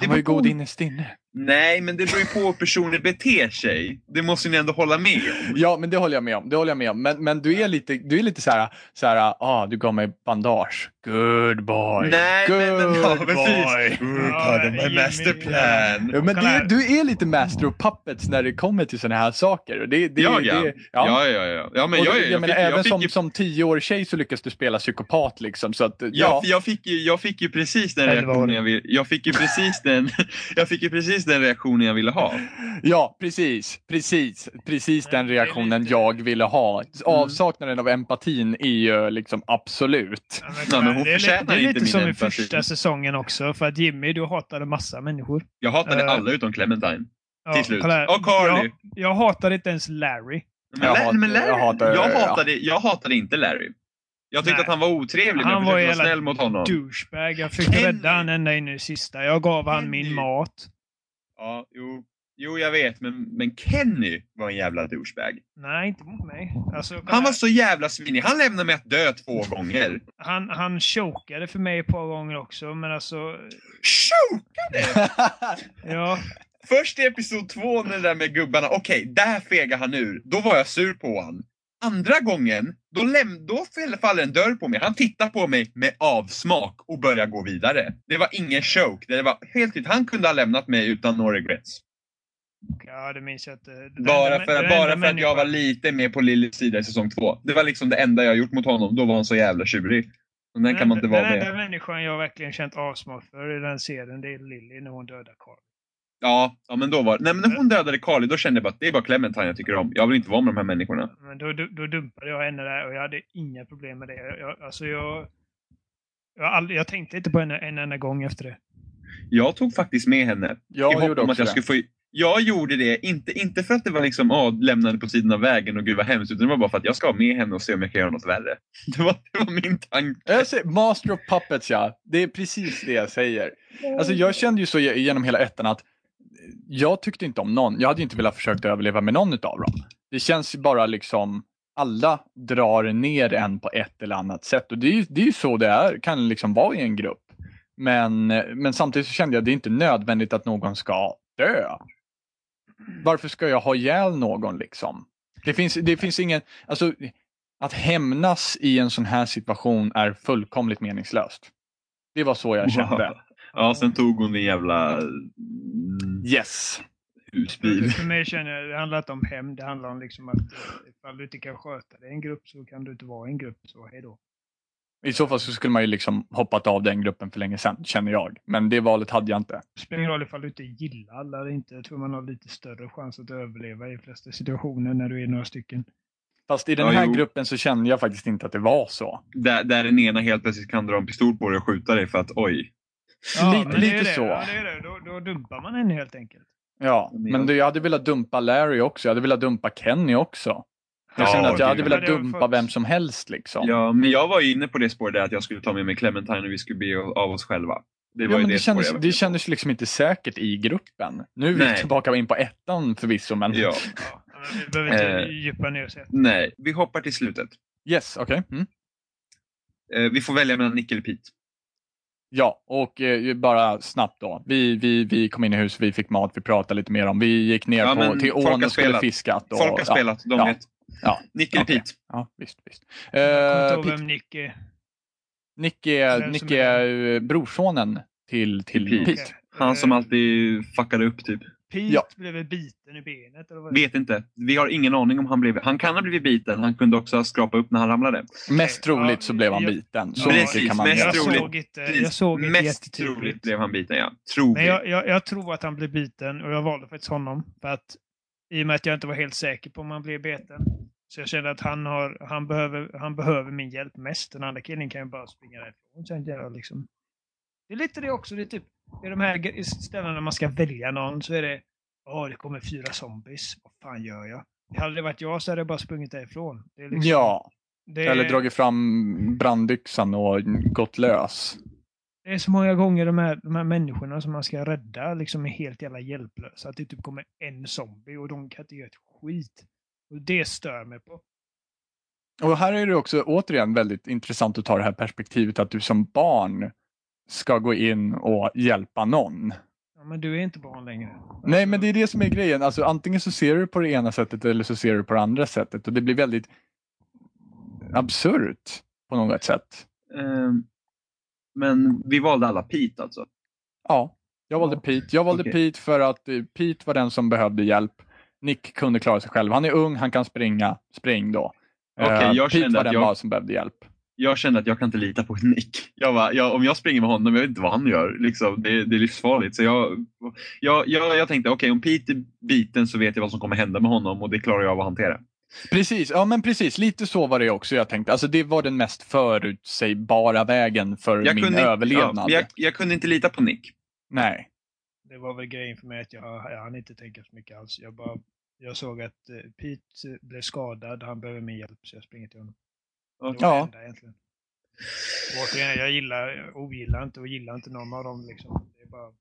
Han var ju god god. innerst inne. Nej, men det beror ju på hur personer beter sig. Det måste ni ändå hålla med om. Ja, men det håller jag med om. Det håller jag med om. Men, men du är lite, du är lite så här, så här, ah, du gav mig bandage. Good boy. Nej, Good men, men ja, boy. precis. Ja, of my masterplan. Ja, men det, du är lite master of puppets när det kommer till sådana här saker. Det, det, Ja, ja. Det, Ja, ja, ja. ja men och jag, jag, jag, menar, fick, även jag, fick som, ju, som tioårig tjej så lyckas du spela psykopat liksom. Så att, ja. ja, jag, fick ju, jag fick ju precis den reaktionen jag ville Jag fick ju precis den, jag fick ju precis den reaktionen jag ville ha. Ja, precis. Precis, precis den reaktionen jag ville ha. Avsaknaden av empatin är ju liksom absolut. Ja, Ja, men hon det är lite, förtjänar det är inte lite som i första säsongen också. För att Jimmy, du hatade massa människor. Jag hatade Eh, alla utom Clementine. Ja, Till slut. kolla. Och Carly. Jag, jag hatade inte ens Larry. Men, Jag hat- men Larry, jag hatar- jag, ja. hatade, jag hatade inte Larry. Jag tyckte Nej. att han var otrevlig men Han jag var försökte vara snäll mot honom. Douchebag. Jag fick Kenny. rädda han ända in i det sista. Jag gav han min mat. Ja, jo. Jo, jag vet, men, men Kenny var en jävla douchebag. Nej, inte mot mig. Alltså, Han var så jävla svinig. Han lämnade mig att dö två gånger. han, han chokade för mig ett par gånger också, men alltså... Chokade! Ja, Först i episod två när det där med gubbarna, okej, där fegade han ur. Då var jag sur på han. Andra gången, då, läm- då faller- en dörr på mig. Han tittar på mig med avsmak och börjar gå vidare. Det var ingen choke. Det var helt. Han kunde ha lämnat mig utan no regrets. Ja det minns jag inte. Bara för, den bara för att jag var lite mer på Lillys sida i säsong två. Det var liksom det enda jag gjort mot honom. Då var han så jävla tjurig. Och den kan man inte den, vara Den enda med. människan jag verkligen känt avsmak för i den serien, det är Lily när hon dödar Carl. Ja, ja, men då var Nej, men när hon dödade Carly, då kände jag bara att det är bara Clementine jag tycker om. Jag vill inte vara med de här människorna. Men då, då, då dumpade jag henne där och jag hade inga problem med det. Jag, jag, alltså jag, jag, aldrig, jag tänkte inte på henne en enda gång efter det. Jag tog faktiskt med henne. Jag I hopp om att jag det. skulle få... Jag gjorde det, inte, inte för att det var liksom, lämnade på sidan av vägen och gud vad hemskt, utan det var bara för att jag ska ha med henne och se om jag kan göra något värre. Det var, det var min tanke. Jag säger, Master of Puppets ja, det är precis det jag säger. Alltså jag kände ju så genom hela ettan att jag tyckte inte om någon. Jag hade inte velat försöka överleva med någon utav dem. Det känns ju bara liksom, alla drar ner en på ett eller annat sätt och det är ju, det är ju så det är, kan liksom vara i en grupp. Men, men samtidigt så kände jag att det är inte nödvändigt att någon ska dö. Varför ska jag ha ihjäl någon liksom? Det finns, det finns ingen, alltså att hämnas i en sån här situation är fullkomligt meningslöst. Det var så jag kände. Ja, sen tog hon din jävla mm, Yes. husbil. För mig känner jag, det handlar inte om hem, det handlar om liksom att eh, ifall du inte kan sköta dig i en grupp så kan du inte vara i en grupp. Så hej då. I så fall så skulle man ju liksom hoppat av den gruppen för länge sedan, känner jag. Men det valet hade jag inte. Det spelar ingen roll ifall du inte gillar alla eller inte. Jag tror man har lite större chans att överleva i de flesta situationer när du är några stycken. Fast i den Ja, här jo. gruppen så kände jag faktiskt inte att det var så. Där, där den ena helt plötsligt kan dra en pistol på dig och skjuta dig för att oj. Lite- är lite det. så. Ja, det är det. Då, då dumpar man henne helt enkelt. Ja, Men det, jag hade velat dumpa Larry också. Jag hade velat dumpa Kenny också. Jag Ja, kände att jag hade velat dumpa fått- vem som helst liksom. Ja, men jag var ju inne på det spåret där att jag skulle ta med mig Clementine och vi skulle bli av oss själva. Det var Ja, ju men det, det, kändes, det kändes liksom inte säkert i gruppen. Nu är vi Nej. tillbaka in på ettan förvisso, men Ja, Ja, men vi behöver inte Eh. djupa ner oss. nej. Vi hoppar till slutet. yes, okej. Mm. Eh, vi får välja mellan Nick eller Pete. Ja, och eh, bara snabbt då. Vi, vi, vi kom in i huset, vi fick mat, vi pratade lite mer om. Vi gick ner Ja, på, till ån och skulle. Och, Folk har spelat, de ja. vet. Ja. Nick eller Okej. Pete? Ja, visst, visst. Jag kommer inte Eh, ihåg vem Nick är. Nick är, är brorsonen till, till Pete. Pete. Han som Eh, alltid fuckade upp typ. Pete Ja. blev biten i benet? Eller vad Vet inte. Vi har ingen aning om han blev... Han kan ha blivit biten. Han kunde också ha skrapat upp när han ramlade. Mest troligt så blev han Ja, biten. Så Precis, mycket kan man mest jag troligt. såg inte, jag såg inte Mest troligt blev han biten, ja. Men jag, jag, jag tror att han blev biten och jag valde faktiskt honom. För att, I och med att jag inte var helt säker på om han blev beten. Så jag kände att han, har, han, behöver, han behöver min hjälp mest. Den andra killen kan ju bara springa därifrån. Sen jag liksom. Det är lite det också. Det är typ, i de här ställena när man ska välja någon så är det Åh, det kommer fyra zombies. Vad fan gör jag? Hade det varit jag så hade jag bara sprungit därifrån. Liksom, Ja, Det, Eller dragit fram brandyxan och gått lös. Det är så många gånger de här, de här människorna som man ska rädda liksom är helt jävla hjälplösa. Att det typ kommer en zombie och de kan inte göra ett skit. Och det stör mig på. Och här är det också återigen väldigt intressant att ta det här perspektivet att du som barn ska gå in och hjälpa någon. Ja, men du är inte barn längre. Nej, Alltså, men det är det som är grejen. Alltså, antingen så ser du på det ena sättet eller så ser du på det andra sättet. Och det blir väldigt absurt på något sätt. Ehm, men vi valde alla Pete alltså. Ja, jag valde Ja. Pete. Jag valde Okej. Pete för att eh, Pete var den som behövde hjälp. Nick kunde klara sig själv. Han är ung, han kan springa. Spring då. Okej, Eh, jag Pete kände var att den jag- bara som behövde hjälp. Jag kände att jag kan inte lita på Nick. Jag var, jag, om jag springer med honom, jag vet inte vad han gör. Liksom, det, det är livsfarligt. Så jag, jag, jag, jag tänkte, okej om Pete är biten så vet jag vad som kommer hända med honom och det klarar jag av att hantera. Precis, ja men precis. Lite så var det också jag tänkte. Alltså det var den mest förutsägbara vägen för Jag min kunde, överlevnad. Ja, jag, jag kunde inte lita på Nick. Nej. Det var väl grejen för mig att jag, jag hann inte tänka så mycket alls. Jag, bara, jag såg att eh, Pete blev skadad, han behöver min hjälp så jag springer till honom. Det var Okej. det Ja. enda egentligen. Återigen, jag gillar, ogillar inte och gillar inte någon av dem. Liksom. Det är bara,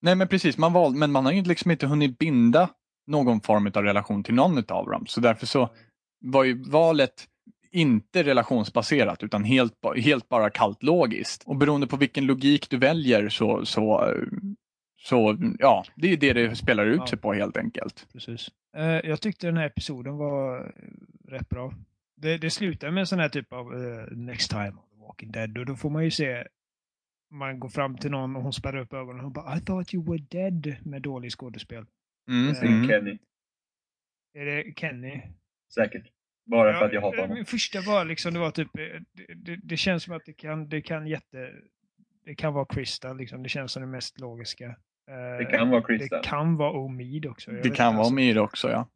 Nej men precis, man val, men man har ju liksom inte hunnit binda någon form av relation till någon av dem. Så därför så var ju valet inte relationsbaserat utan helt, helt bara kallt logiskt. Och beroende på vilken logik du väljer så, så, så ja, det är det det spelar ut Ja. sig på helt enkelt. precis. Eh, jag tyckte den här episoden var eh, rätt bra. Det, det slutar med en sån här typ av eh, Next time on the Walking Dead och då får man ju se man går fram till någon och hon spärrar upp ögonen och hon bara I thought you were dead med dålig skådespel. Mm, Eh, Säger mm. Kenny. Är det Kenny? Säkert. Bara för att jag hatar eh, honom. Min första var liksom, det var typ, eh, det, det, det känns som att det kan, det kan jätte, det kan vara Krista liksom, det känns som det mest logiska. Eh, Det kan vara Krista. Det kan vara Omid också. jag Det kan inte, vara alltså, Omid också ja.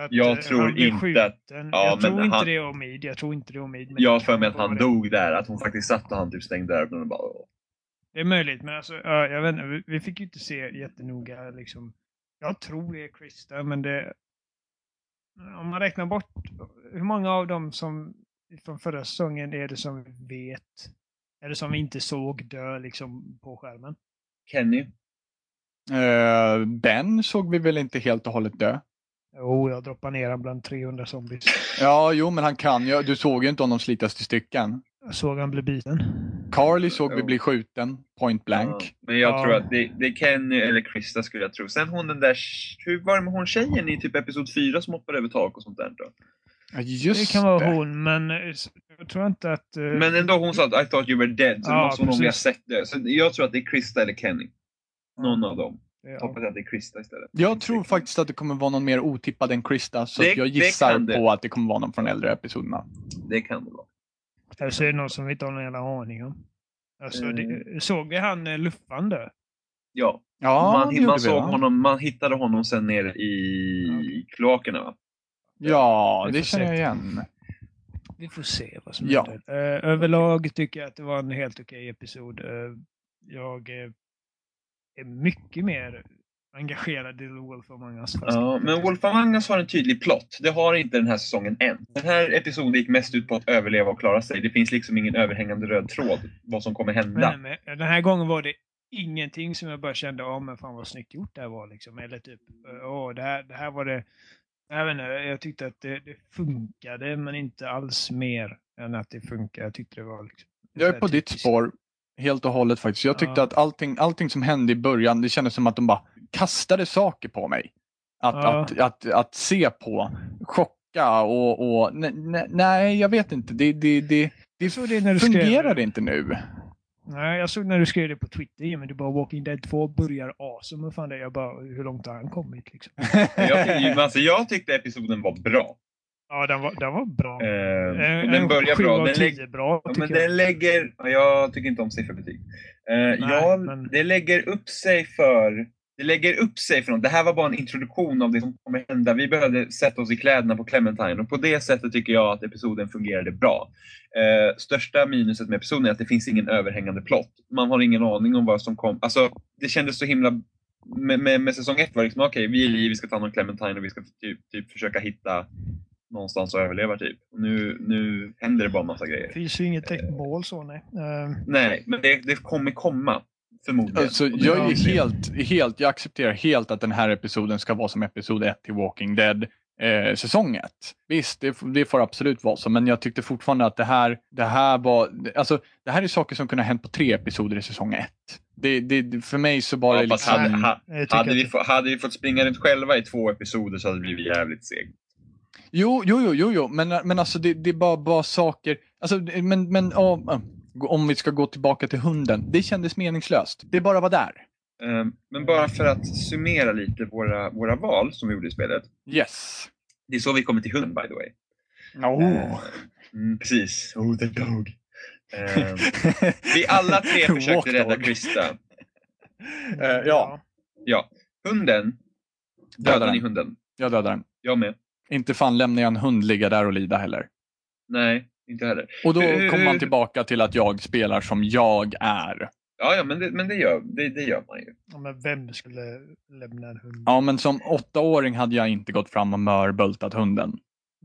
att, Jag eh, tror han inte att-. Ja, jag tror men inte han- det är Omid, jag tror inte det är Omid. men Jag för mig att han det. dog där, att hon faktiskt satt och han typ stängde ögonen och bara... åh. Det är möjligt, men alltså, ja, jag vet inte, vi, vi fick ju inte se jättenoga liksom. Jag tror det är Krista, men det... Om man räknar bort, hur många av dem som från förra säsongen är det som vi vet, eller som vi inte såg dö liksom på skärmen? Kenny. Eh, ben såg vi väl inte helt och hållet dö. Jo, jag droppar ner han bland 300 zombies. Ja, jo men han kan ju. Du såg ju inte honom slitas till stycken. Jag såg han bli biten. Carly såg vi bli skjuten, point blank. Ja, men jag Ja. tror att det, det är Kenny eller Krista skulle jag tro. Sen hon den där, hur var det med hon tjejen i typ episod 4 som hoppade över tak och sånt där då? Ja, just det kan vara hon, men eh, jag tror inte att... eh, Men ändå hon sa att I thought you were dead, så det Ja, måste hon nog ha precis. sett det. Så jag tror att det är Krista eller Kenny. Någon av dem. ja. Hoppas att det är Krista istället. Jag tror faktiskt att det kommer vara någon mer otippad än Krista. Så Det- jag det gissar det. på att det kommer vara någon från äldre episoderna. Det kan det vara. Eller så är det någon som vi inte har någon jävla aning om. Alltså, Mm. det, såg vi han eh, Luffan dö? Ja, Ja, man, det man vi, såg honom, man hittade honom sen nere i Okej. kloakerna va? Ja, det känner jag igen. Vi får se vad som Ja. händer. Eh, överlag tycker jag att det var en helt okej episod. Eh, jag är mycket mer engagerad i Wolf Among Us. Ja, men Wolf Among Us har en tydlig plott. Det har inte den här säsongen än. Den här episoden gick mest ut på att överleva och klara sig. Det finns liksom ingen överhängande röd tråd vad som kommer hända. Men, men, den här gången var det ingenting som jag bara kände, ja men fan vad snyggt gjort det här var liksom. Eller typ, åh det här, det här var det. Jag vet inte, jag tyckte att det, det funkade men inte alls mer än att det funkar. Jag tyckte det var liksom. Jag är på här ditt typiskt. spår helt och hållet faktiskt. Jag tyckte Ja. att allting, allting som hände i början, det kändes som att de bara kastade saker på mig. Att, Ja. att, att, att se på, chocka och, och ne, ne, nej, jag vet inte. Det, det, det, det det när du skrev fungerar inte nu. Nej, jag såg när du skrev det på Twitter, ja, men du bara Walking Dead 2 börjar awesome. Och fan det, jag bara, hur långt har han kommit liksom? Jag, alltså, jag tyckte episoden var bra. Ja, den var, den var bra. Eh, En- den en börjar bra. Den, lägg, tio bra, ja, men jag. den lägger... ja, Jag tycker inte om sifferbetyg. Eh, ja, men- Det lägger upp sig för... Det lägger upp sig för något. Det här var bara en introduktion av det som kommer hända. Vi behövde sätta oss i kläderna på Clementine och på det sättet tycker jag att episoden fungerade bra. Eh, största minuset med episoden är att det finns ingen överhängande plott. Man har ingen aning om vad som kom. Alltså, det kändes så himla... Med, med, med säsong ett var det liksom, okej, vi är liv, vi ska ta hand om Clementine och vi ska typ, typ försöka hitta någonstans och överleva typ. Nu, nu händer det bara massa grejer. Det finns ju inget täckt mål så nej. Eh, Nej, men det, det kommer komma. Förmodligen. Alltså, jag är helt, helt, jag accepterar helt att den här episoden ska vara som episod 1 till Walking Dead eh, säsong 1. Visst, det, det får absolut vara så, men jag tyckte fortfarande att det här, det här var, alltså det här är saker som kunde ha hänt på tre episoder i säsong 1. Det, det, för mig så bara ja, liksom... hade, ha, hade, vi att- få, hade vi fått springa runt själva i två episoder så hade det blivit jävligt segt. Jo, jo, jo, jo, jo. Men, men alltså det, det är bara, bara saker. Alltså, men, men ja, om vi ska gå tillbaka till hunden. Det kändes meningslöst. Det bara var där. Ehm, Men bara för att summera lite våra, våra val som vi gjorde i spelet. Yes. Det är så vi kommer till hunden by the way. Oh. Mm, precis. Oh, the dog. Ehm, vi alla tre försökte rädda. Krista. Eh, ja. Ja, hunden. Döda Dödade ni den. hunden? Jag dödar den. Jag med. Inte fan lämnar jag en hund ligga där och lida heller. Nej, inte heller. Och då Eh, kommer man tillbaka till att jag spelar som jag är. Ja, ja men, det, men det, gör, det, det gör man ju. Ja, men vem skulle lämna en hund? Ja, men som åttaåring hade jag inte gått fram och mörbultat hunden.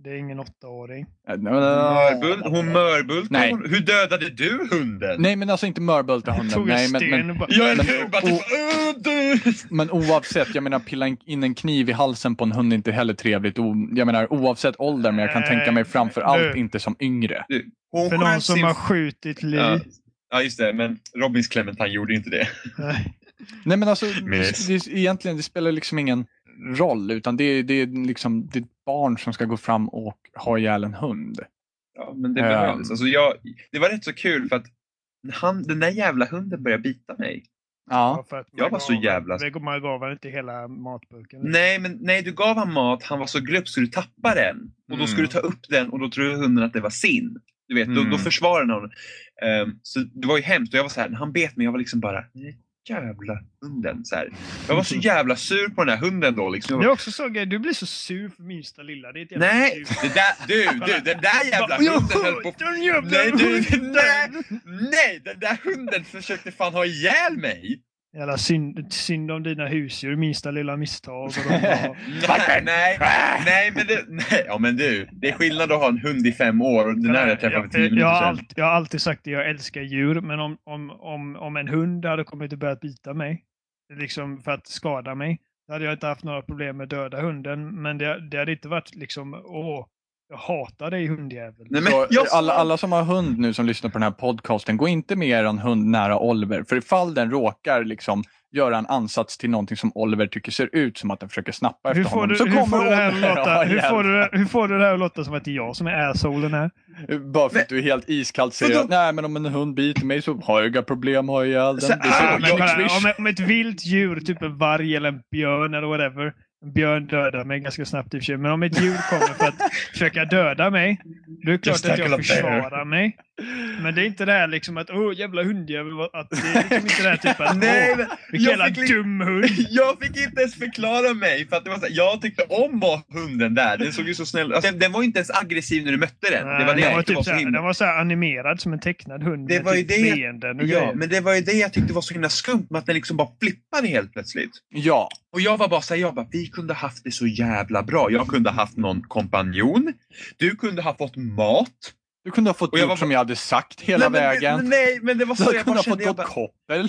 Det är ingen åttaåring. Eh, Mörbult, hon mörbultade Nej. hon. Hur dödade du hunden? Nej, men alltså inte mörbulta hunden. Tog en Nej, men, sten men, och bara... Jag är Men- typ, "Åh, du!" Men oavsett, jag menar pilla in- en kniv i halsen på en hund är inte heller trevligt. O- Jag menar oavsett ålder, men jag kan tänka mig framför allt inte som yngre. Hon För någon som sin- har skjutit Li. Ja. Ja, just det. Men Robins Clementine gjorde inte det. Nej. Nej men alltså, det, det, egentligen det spelar liksom ingen roll, utan det, är- det är liksom det är ett barn som ska gå fram och ha ihjäl en hund. Ja, men det Ehm. behövdes. Alltså, jag, det var rätt så kul för att han, den där jävla hunden började bita mig. Ja, för att Jag var så jävla- Man gav väl inte hela matburken? Nej, men nej, du gav han mat, han var så glupsk så du tappade den. Och då Mm. skulle du ta upp den och då trodde hunden att det var sin. Du vet, då, Mm. då försvarade han honom. Ehm, så det var ju hemskt och jag var så här, när han bet mig, jag var liksom bara, "Nej, jävla hunden. Så här. Jag var så jävla sur på den här hunden då. Liksom. Jag också så grej, du blir så sur för minsta lilla. Det är ett jävla nej, det där, du, du, den där jävla hunden höll på Nej, du, den hunden! där, nej, den där hunden försökte fan ha ihjäl mig. Jävla synd, synd om dina husdjur, minsta lilla misstag. Och de bara, Nej, nej, men det, nej, ja men du, det är skillnad att ha en hund i fem år och den här jag träffade för tio jag, jag, minuter har alltid, jag har alltid sagt att jag älskar djur, men om, om, om, om en hund hade kommit och börjat bita mig, liksom för att skada mig, då hade jag inte haft några problem med döda hunden. Men det, det hade inte varit liksom, åh, jag hatar dig hundjävel. Nej, men jag alla, alla som har hund nu som lyssnar på den här podcasten, gå inte med er hund nära Oliver. För ifall den råkar liksom göra en ansats till någonting som Oliver tycker ser ut som att den försöker snappa Hur efter honom, du, så hur, kommer får du det här att Oliver låta, hur, får du, hur får du det här att låta som att det är jag som är assholen här? Bara för att du är helt iskallt säger Vadå? att nej men om en hund biter mig så har jag inga problem att ha ihjäl den. Så- Det Ah, men om, om ett vilt djur, typ en varg eller en björn eller whatever. Björn dödar mig ganska snabbt i och för sig. Men om ett djur kommer för att försöka döda mig, då är det klart Just att jag försvarar mig. Men det är inte det här liksom att åh jävla hundjävel. Att det är liksom inte det här typ att Nej, åh men vilken jag jävla fick dum hund. Jag fick inte ens förklara mig för att det var så här, jag tyckte om hunden där. Den såg ju så snäll alltså, den, den var inte ens aggressiv när du mötte den. det var det den jag var, typ var så såhär, himla... den var så animerad som en tecknad hund Det med var ju typ det- leenden och Ja, grejer. men det var ju det jag tyckte var så himla skumt med att den liksom bara flippade helt plötsligt. Ja, Och jag var bara såhär, jag bara, vi kunde haft det så jävla bra. Jag kunde haft någon kompanjon. Du kunde ha fått mat. Du kunde ha fått Och jag gjort var- som jag hade sagt hela nej, men, vägen. Nej, men det var Du så jag kunde ha fått jag, bara, koppel.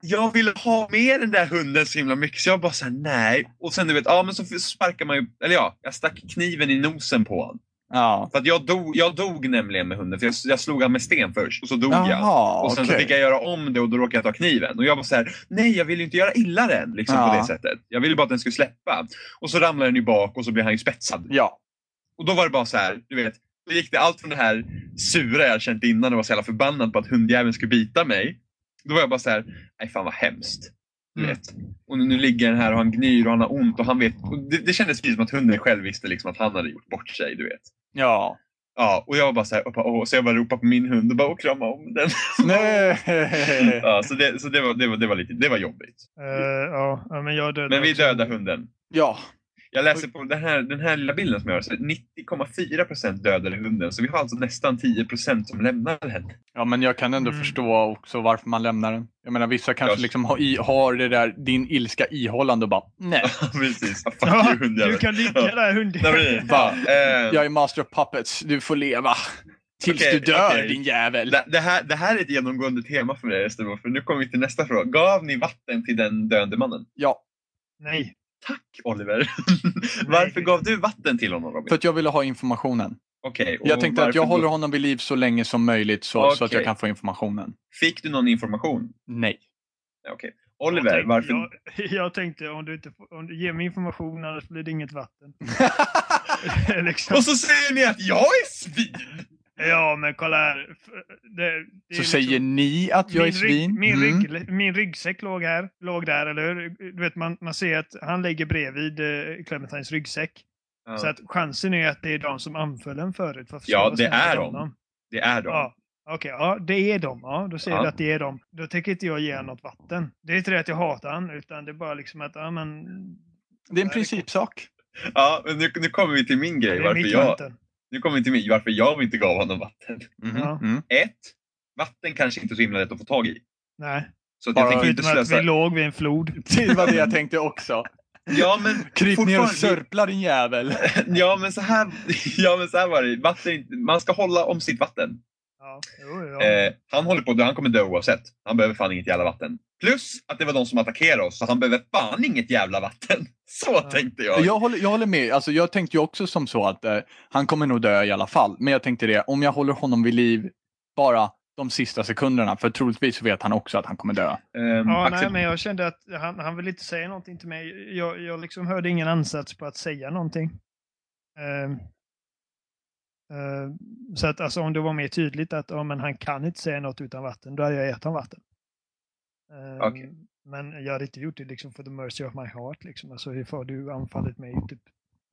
jag ville ha med den där hunden så himla mycket så jag bara såhär, nej. Och sen du vet, ja men så sparkar man ju, eller ja, jag stack kniven i nosen på honom. Ja. För att jag dog, jag dog nämligen med hunden, för jag, jag slog han med sten först och så dog jag. Jaha, Och sen så okej. fick jag göra om det och då råkade jag ta kniven. Och jag var så här: nej jag vill ju inte göra illa den liksom, på Ja. det sättet. Jag ville bara att den skulle släppa. Och så ramlade den ju bak och så blev han ju spetsad. Ja. Och då var det bara så här, du vet. Gick det allt från det här sura jag känt innan och var så jävla förbannad på att hundjäveln skulle bita mig. Då var jag bara så här, nej fan vad hemskt. Mm. vet. Och nu, nu ligger den här och han gnyr och han har ont och han vet. Och det, det kändes precis som att hunden själv visste liksom att han hade gjort bort sig, du vet. Ja. Ja, och jag var bara så här, och bara, åh, så jag bara ropade på min hund och bara och krama om den. Nej. ja, så det, så det, var, det, var, det, var lite, det var jobbigt. Eh, ja, men jag dödade Men vi dödade hunden. hunden. Ja. Jag läser på den här, den här lilla bilden som jag har. så 90,4% dödade hunden. Så vi har alltså nästan 10% som lämnar den. Ja, men jag kan ändå Mm. förstå också varför man lämnar den. Jag menar, vissa kanske Ja. liksom har, i, har det där, din ilska ihållande och bara, nej, Precis. Fuck Ja, you hundjävel. du kan ligga Ja. där hundjävel. Eh, jag är master of puppets, du får leva. Tills Okej, du dör, okej. din jävel. det, det, här, det här är ett genomgående tema för mig, för nu kommer vi till nästa fråga. Gav ni vatten till den döende mannen? Ja, Nej. Tack Oliver! Varför gav du vatten till honom Robin? för att jag ville ha informationen. Okej, och Jag tänkte att jag håller honom vid liv så länge som möjligt så, så att jag kan få informationen. Fick du någon information? Nej. Okej. Oliver, jag, varför? Jag, jag tänkte om du, inte om du ger mig information annars blir det inget vatten. liksom. Och så säger ni att jag är svin! Ja, men kolla här. Det, det Så liksom- säger ni att jag är min, svin? Rygg, min, Mm. rygg, min ryggsäck låg här, låg där, eller hur? Du vet, man, man ser att han ligger bredvid eh, Clementines ryggsäck. Ja, Så att chansen är att det är de som anföll en förut. för att Ja, det är de. honom. det är de. Ja, okej. ja, det är de. Ja, då säger Ja. du att det är de. Då tänker inte jag ge honom något vatten. Det är inte det att jag hatar han, utan det är bara liksom att, ja men... Det är en principsak. Ja, men nu, nu kommer vi till min Det grej. är Varför mitt jag, vatten. Nu kommer vi till min, varför jag inte gav honom vatten. Mhm, Ja. mm. Ett, vatten kanske inte är så himla lätt att få tag i. Nej, Så att Bara jag tänker inte slösa. vi låg vid en flod. Det var det jag tänkte också. Ja, men Kryp ner och fortfarande- sörpla din jävel. Ja, men så här, ja, men så här var det. Vatten, man ska hålla om sitt vatten. Ja, jo, ja. Eh, han håller på han kommer dö oavsett. Han behöver fan inget jävla vatten. Plus att det var de som attackerade oss, så han behöver fan inget jävla vatten. Så Ja. tänkte jag. Jag håller, jag håller med. Alltså, jag tänkte ju också som så att eh, han kommer nog dö i alla fall. Men jag tänkte det, om jag håller honom vid liv bara de sista sekunderna, för troligtvis vet han också att han kommer dö. Ehm, Ja, Axel, nej, men jag kände att han, han ville inte säga någonting till mig. Jag, jag liksom hörde ingen ansats på att säga någonting. Ehm, så att alltså, om det var mer tydligt att ja, men han kan inte säga något utan vatten, då hade jag gett honom vatten. Ehm, Okej. Men jag hade inte gjort det liksom for the mercy of my heart. Liksom. Alltså, ifall du anfallit mig typ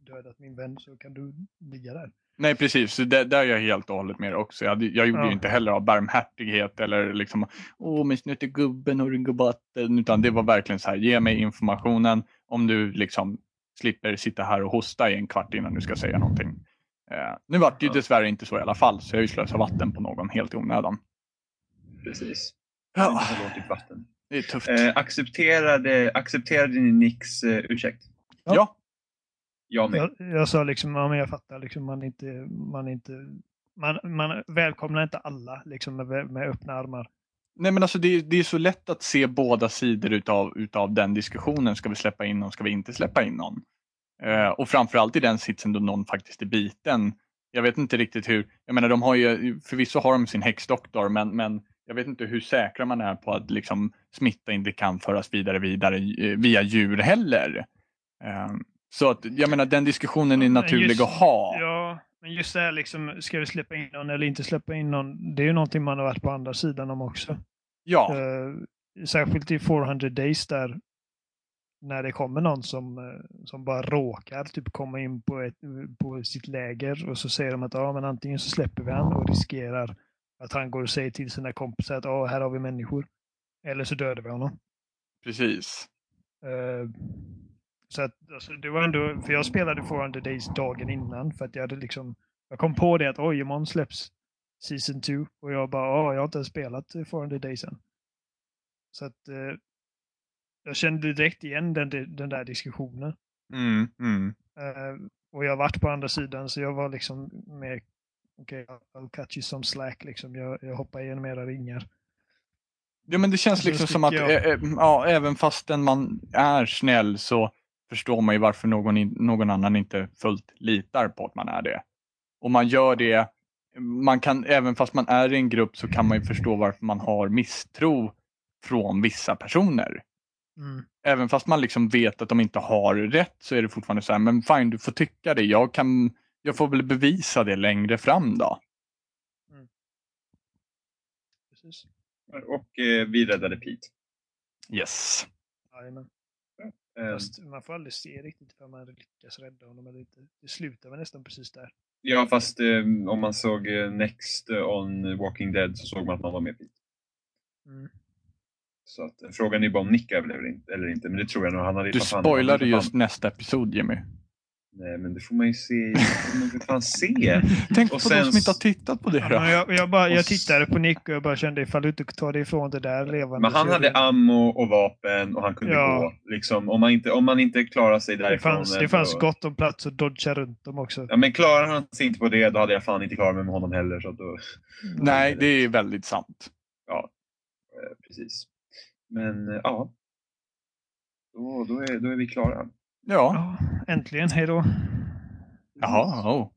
dödat min vän så kan du ligga där. Nej precis, så där, är jag helt och hållet med också. Jag, hade, jag gjorde Ja. ju inte heller av barmhärtighet eller liksom åh men snute gubben och vatten. Utan det var verkligen så här, ge mig informationen om du liksom slipper sitta här och hosta i en kvart innan du ska säga någonting. Eh, nu vart det ju Ja. dessvärre inte så i alla fall, så jag har ju slösat vatten på någon helt i onödan. Precis. Ja, låtit vatten. det är tufft. Eh, accepterade, accepterade ni Nicks eh, ursäkt? ja. Jag med. Jag, jag sa liksom, ja men jag fattar liksom, man inte, man inte, man, man välkomnar inte alla liksom med, med öppna armar. Nej men alltså det, är- det är så lätt att se båda sidor utav, utav den diskussionen. Ska vi släppa in någon? Ska vi inte släppa in någon? Eh, och framförallt i den sitsen då någon faktiskt är biten. Jag vet inte riktigt hur, jag menar de har ju, förvisso har de sin häxdoktor men, men jag vet inte hur säkra man är på att liksom smitta inte kan föras vidare vidare eh, via djur heller. Eh, så att jag menar den diskussionen är naturlig just- att ha. Ja, men just det här liksom, ska vi släppa in någon eller inte släppa in någon? Det är ju någonting man har varit på andra sidan om också. Ja, Eh, särskilt i 400 days där när det kommer någon som, eh, som bara råkar typ komma in på, ett, på sitt läger och så säger de att ja, men antingen så släpper vi han och riskerar att han går och säger till sina kompisar att ja, här har vi människor. Eller så dödar vi honom. precis. Eh, så att, alltså, det var ändå, för jag spelade 400 Days dagen innan för att jag hade liksom, jag kom på det att oj, imorgon släpps Season 2 och jag bara, ja, jag har inte ens spelat 400 Days än. Så att eh, jag kände direkt igen den, den där diskussionen. Mm, mm. Eh, och jag har varit på andra sidan så jag var liksom med, okej, okay, I'll cut you some slack liksom. Jag, jag hoppar igenom era ringar. Ja men det känns liksom som att jag. eh, eh, ja, även fastän man är snäll så förstår man ju varför någon, in, någon annan inte fullt litar på att man är det. Och man gör det, man kan, även fast man är i en grupp så kan man ju förstå varför man har misstro från vissa personer. Mm. Även fast man liksom vet att de inte har rätt så är det fortfarande så här, men fine du får tycka det, jag, kan, jag får väl bevisa det längre fram då. Precis. Och eh, vi räddade Pete. Yes. Jajamän. Eh, Fast man får aldrig se riktigt för man lyckas rädda honom eller inte. Det slutar väl nästan precis där. ja, fast eh, om man såg eh, Next on Walking Dead så såg man att man var med Pete. Mm. Så att, eh, frågan är bara om Nick överlever eller inte, men det tror jag nog. Han hade Du spoilade just nästa episod Jimmy. Nej, men det får man ju se. Det får man för fan se. Tänk Och på sen de som inte har tittat på det Ja, då. men jag, jag, bara, Och jag tittade på Nick och jag bara kände ifall du inte tar det ifrån det där levande. Men han hade ammo och vapen och han kunde Ja. gå. Liksom, om, man inte, om man inte klarar sig det därifrån. fanns, det fanns gott om plats att dodga runt dem också. Ja, men klarar han sig inte på det, då hade jag fan inte klarat mig med honom heller. Så att då, Nej, det är väldigt sant. eh, precis. Men eh, ja. Då, då, är, då är vi klara. Ja. Ja, äntligen. Hej då. Jaha. Oh.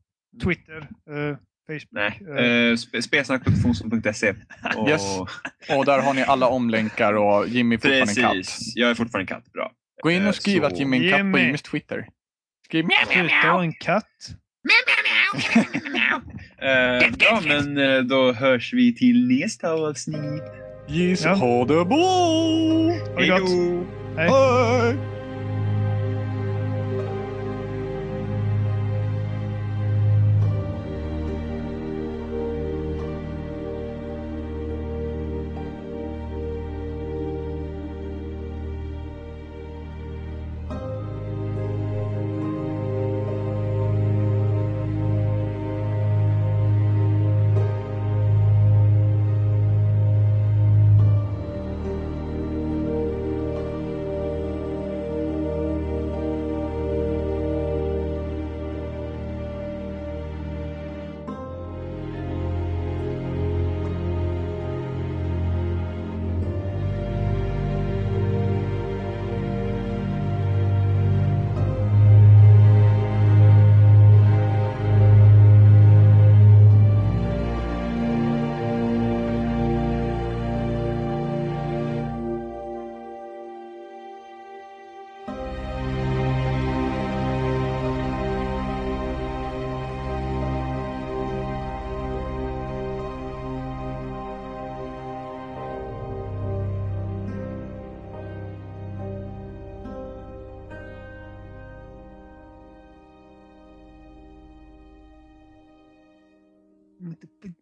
Twitter, eh, Facebook. Nej. Eh. Eh, sp- Spelsnack.fonson.se. Och... Yes. Och där har ni alla omlänkar och Jimmy är fortfarande en katt. Precis. Jag är fortfarande katt. Bra. Gå in Eh, och skriv så- att Jimmy är en katt på Jimmy. Jimmys Twitter. Skriv Sluta en katt. Eh, bra, men eh, då hörs vi till nästa avsnitt. Yes, Ja. ha det bra! Ha det gott. Hej. Hej!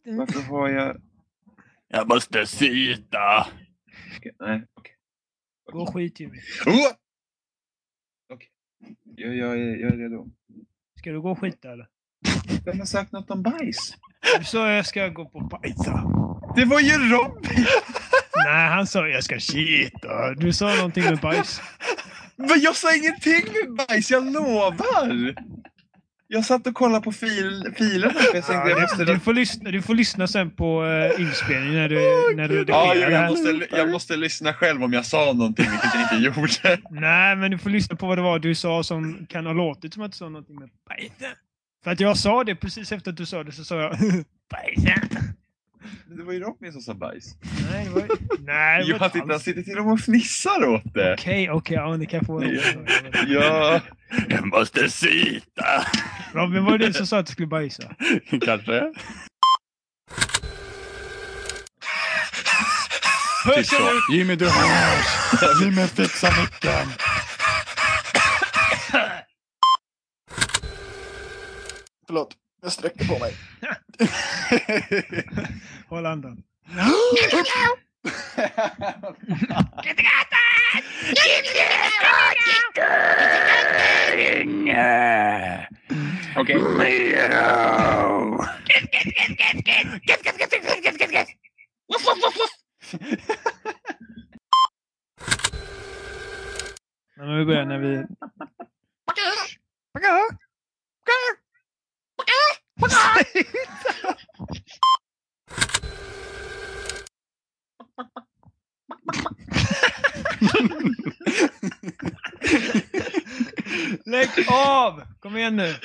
Varför har jag... Jag måste sitta. Okej, Nej, okej. Gå och skit Jimmy. Oh! Okej. Jag, jag, är, jag är redo. Ska du gå och skita eller? Vem har sagt något om bajs? Du sa jag ska gå på bajsa. Det var ju Robin! Nej, han sa jag ska skita. Du sa någonting med bajs. Men jag sa ingenting med bajs, jag lovar! Jag satt och kollade på fil, jag måste... du, får lyssna, du får lyssna sen på uh, inspelningen när du, när du Ja, redigerar det jag, måste, jag måste lyssna själv om jag sa någonting, vilket jag inte gjorde. Nej, men du får lyssna på vad det var du sa som kan ha låtit som att du sa någonting med bajsa. För att jag sa det precis efter att du sa det så sa jag bajsa. Det var ju Robin som sa bajs. Nej, det var Nej, det var titta, han alls. sitter till och med och fnissar åt det. Okej, okej, ja, ni kan få Ja, Jag måste sitta. Robin, var det du som sa att du skulle bajsa? Kanske. typ så. Jimmy, du hörs. Jimmy, fixa micken. Förlåt, jag sträcker på mig. Håll andan. okej. Men vi börjar när vi... Lägg av! Kom igen nu.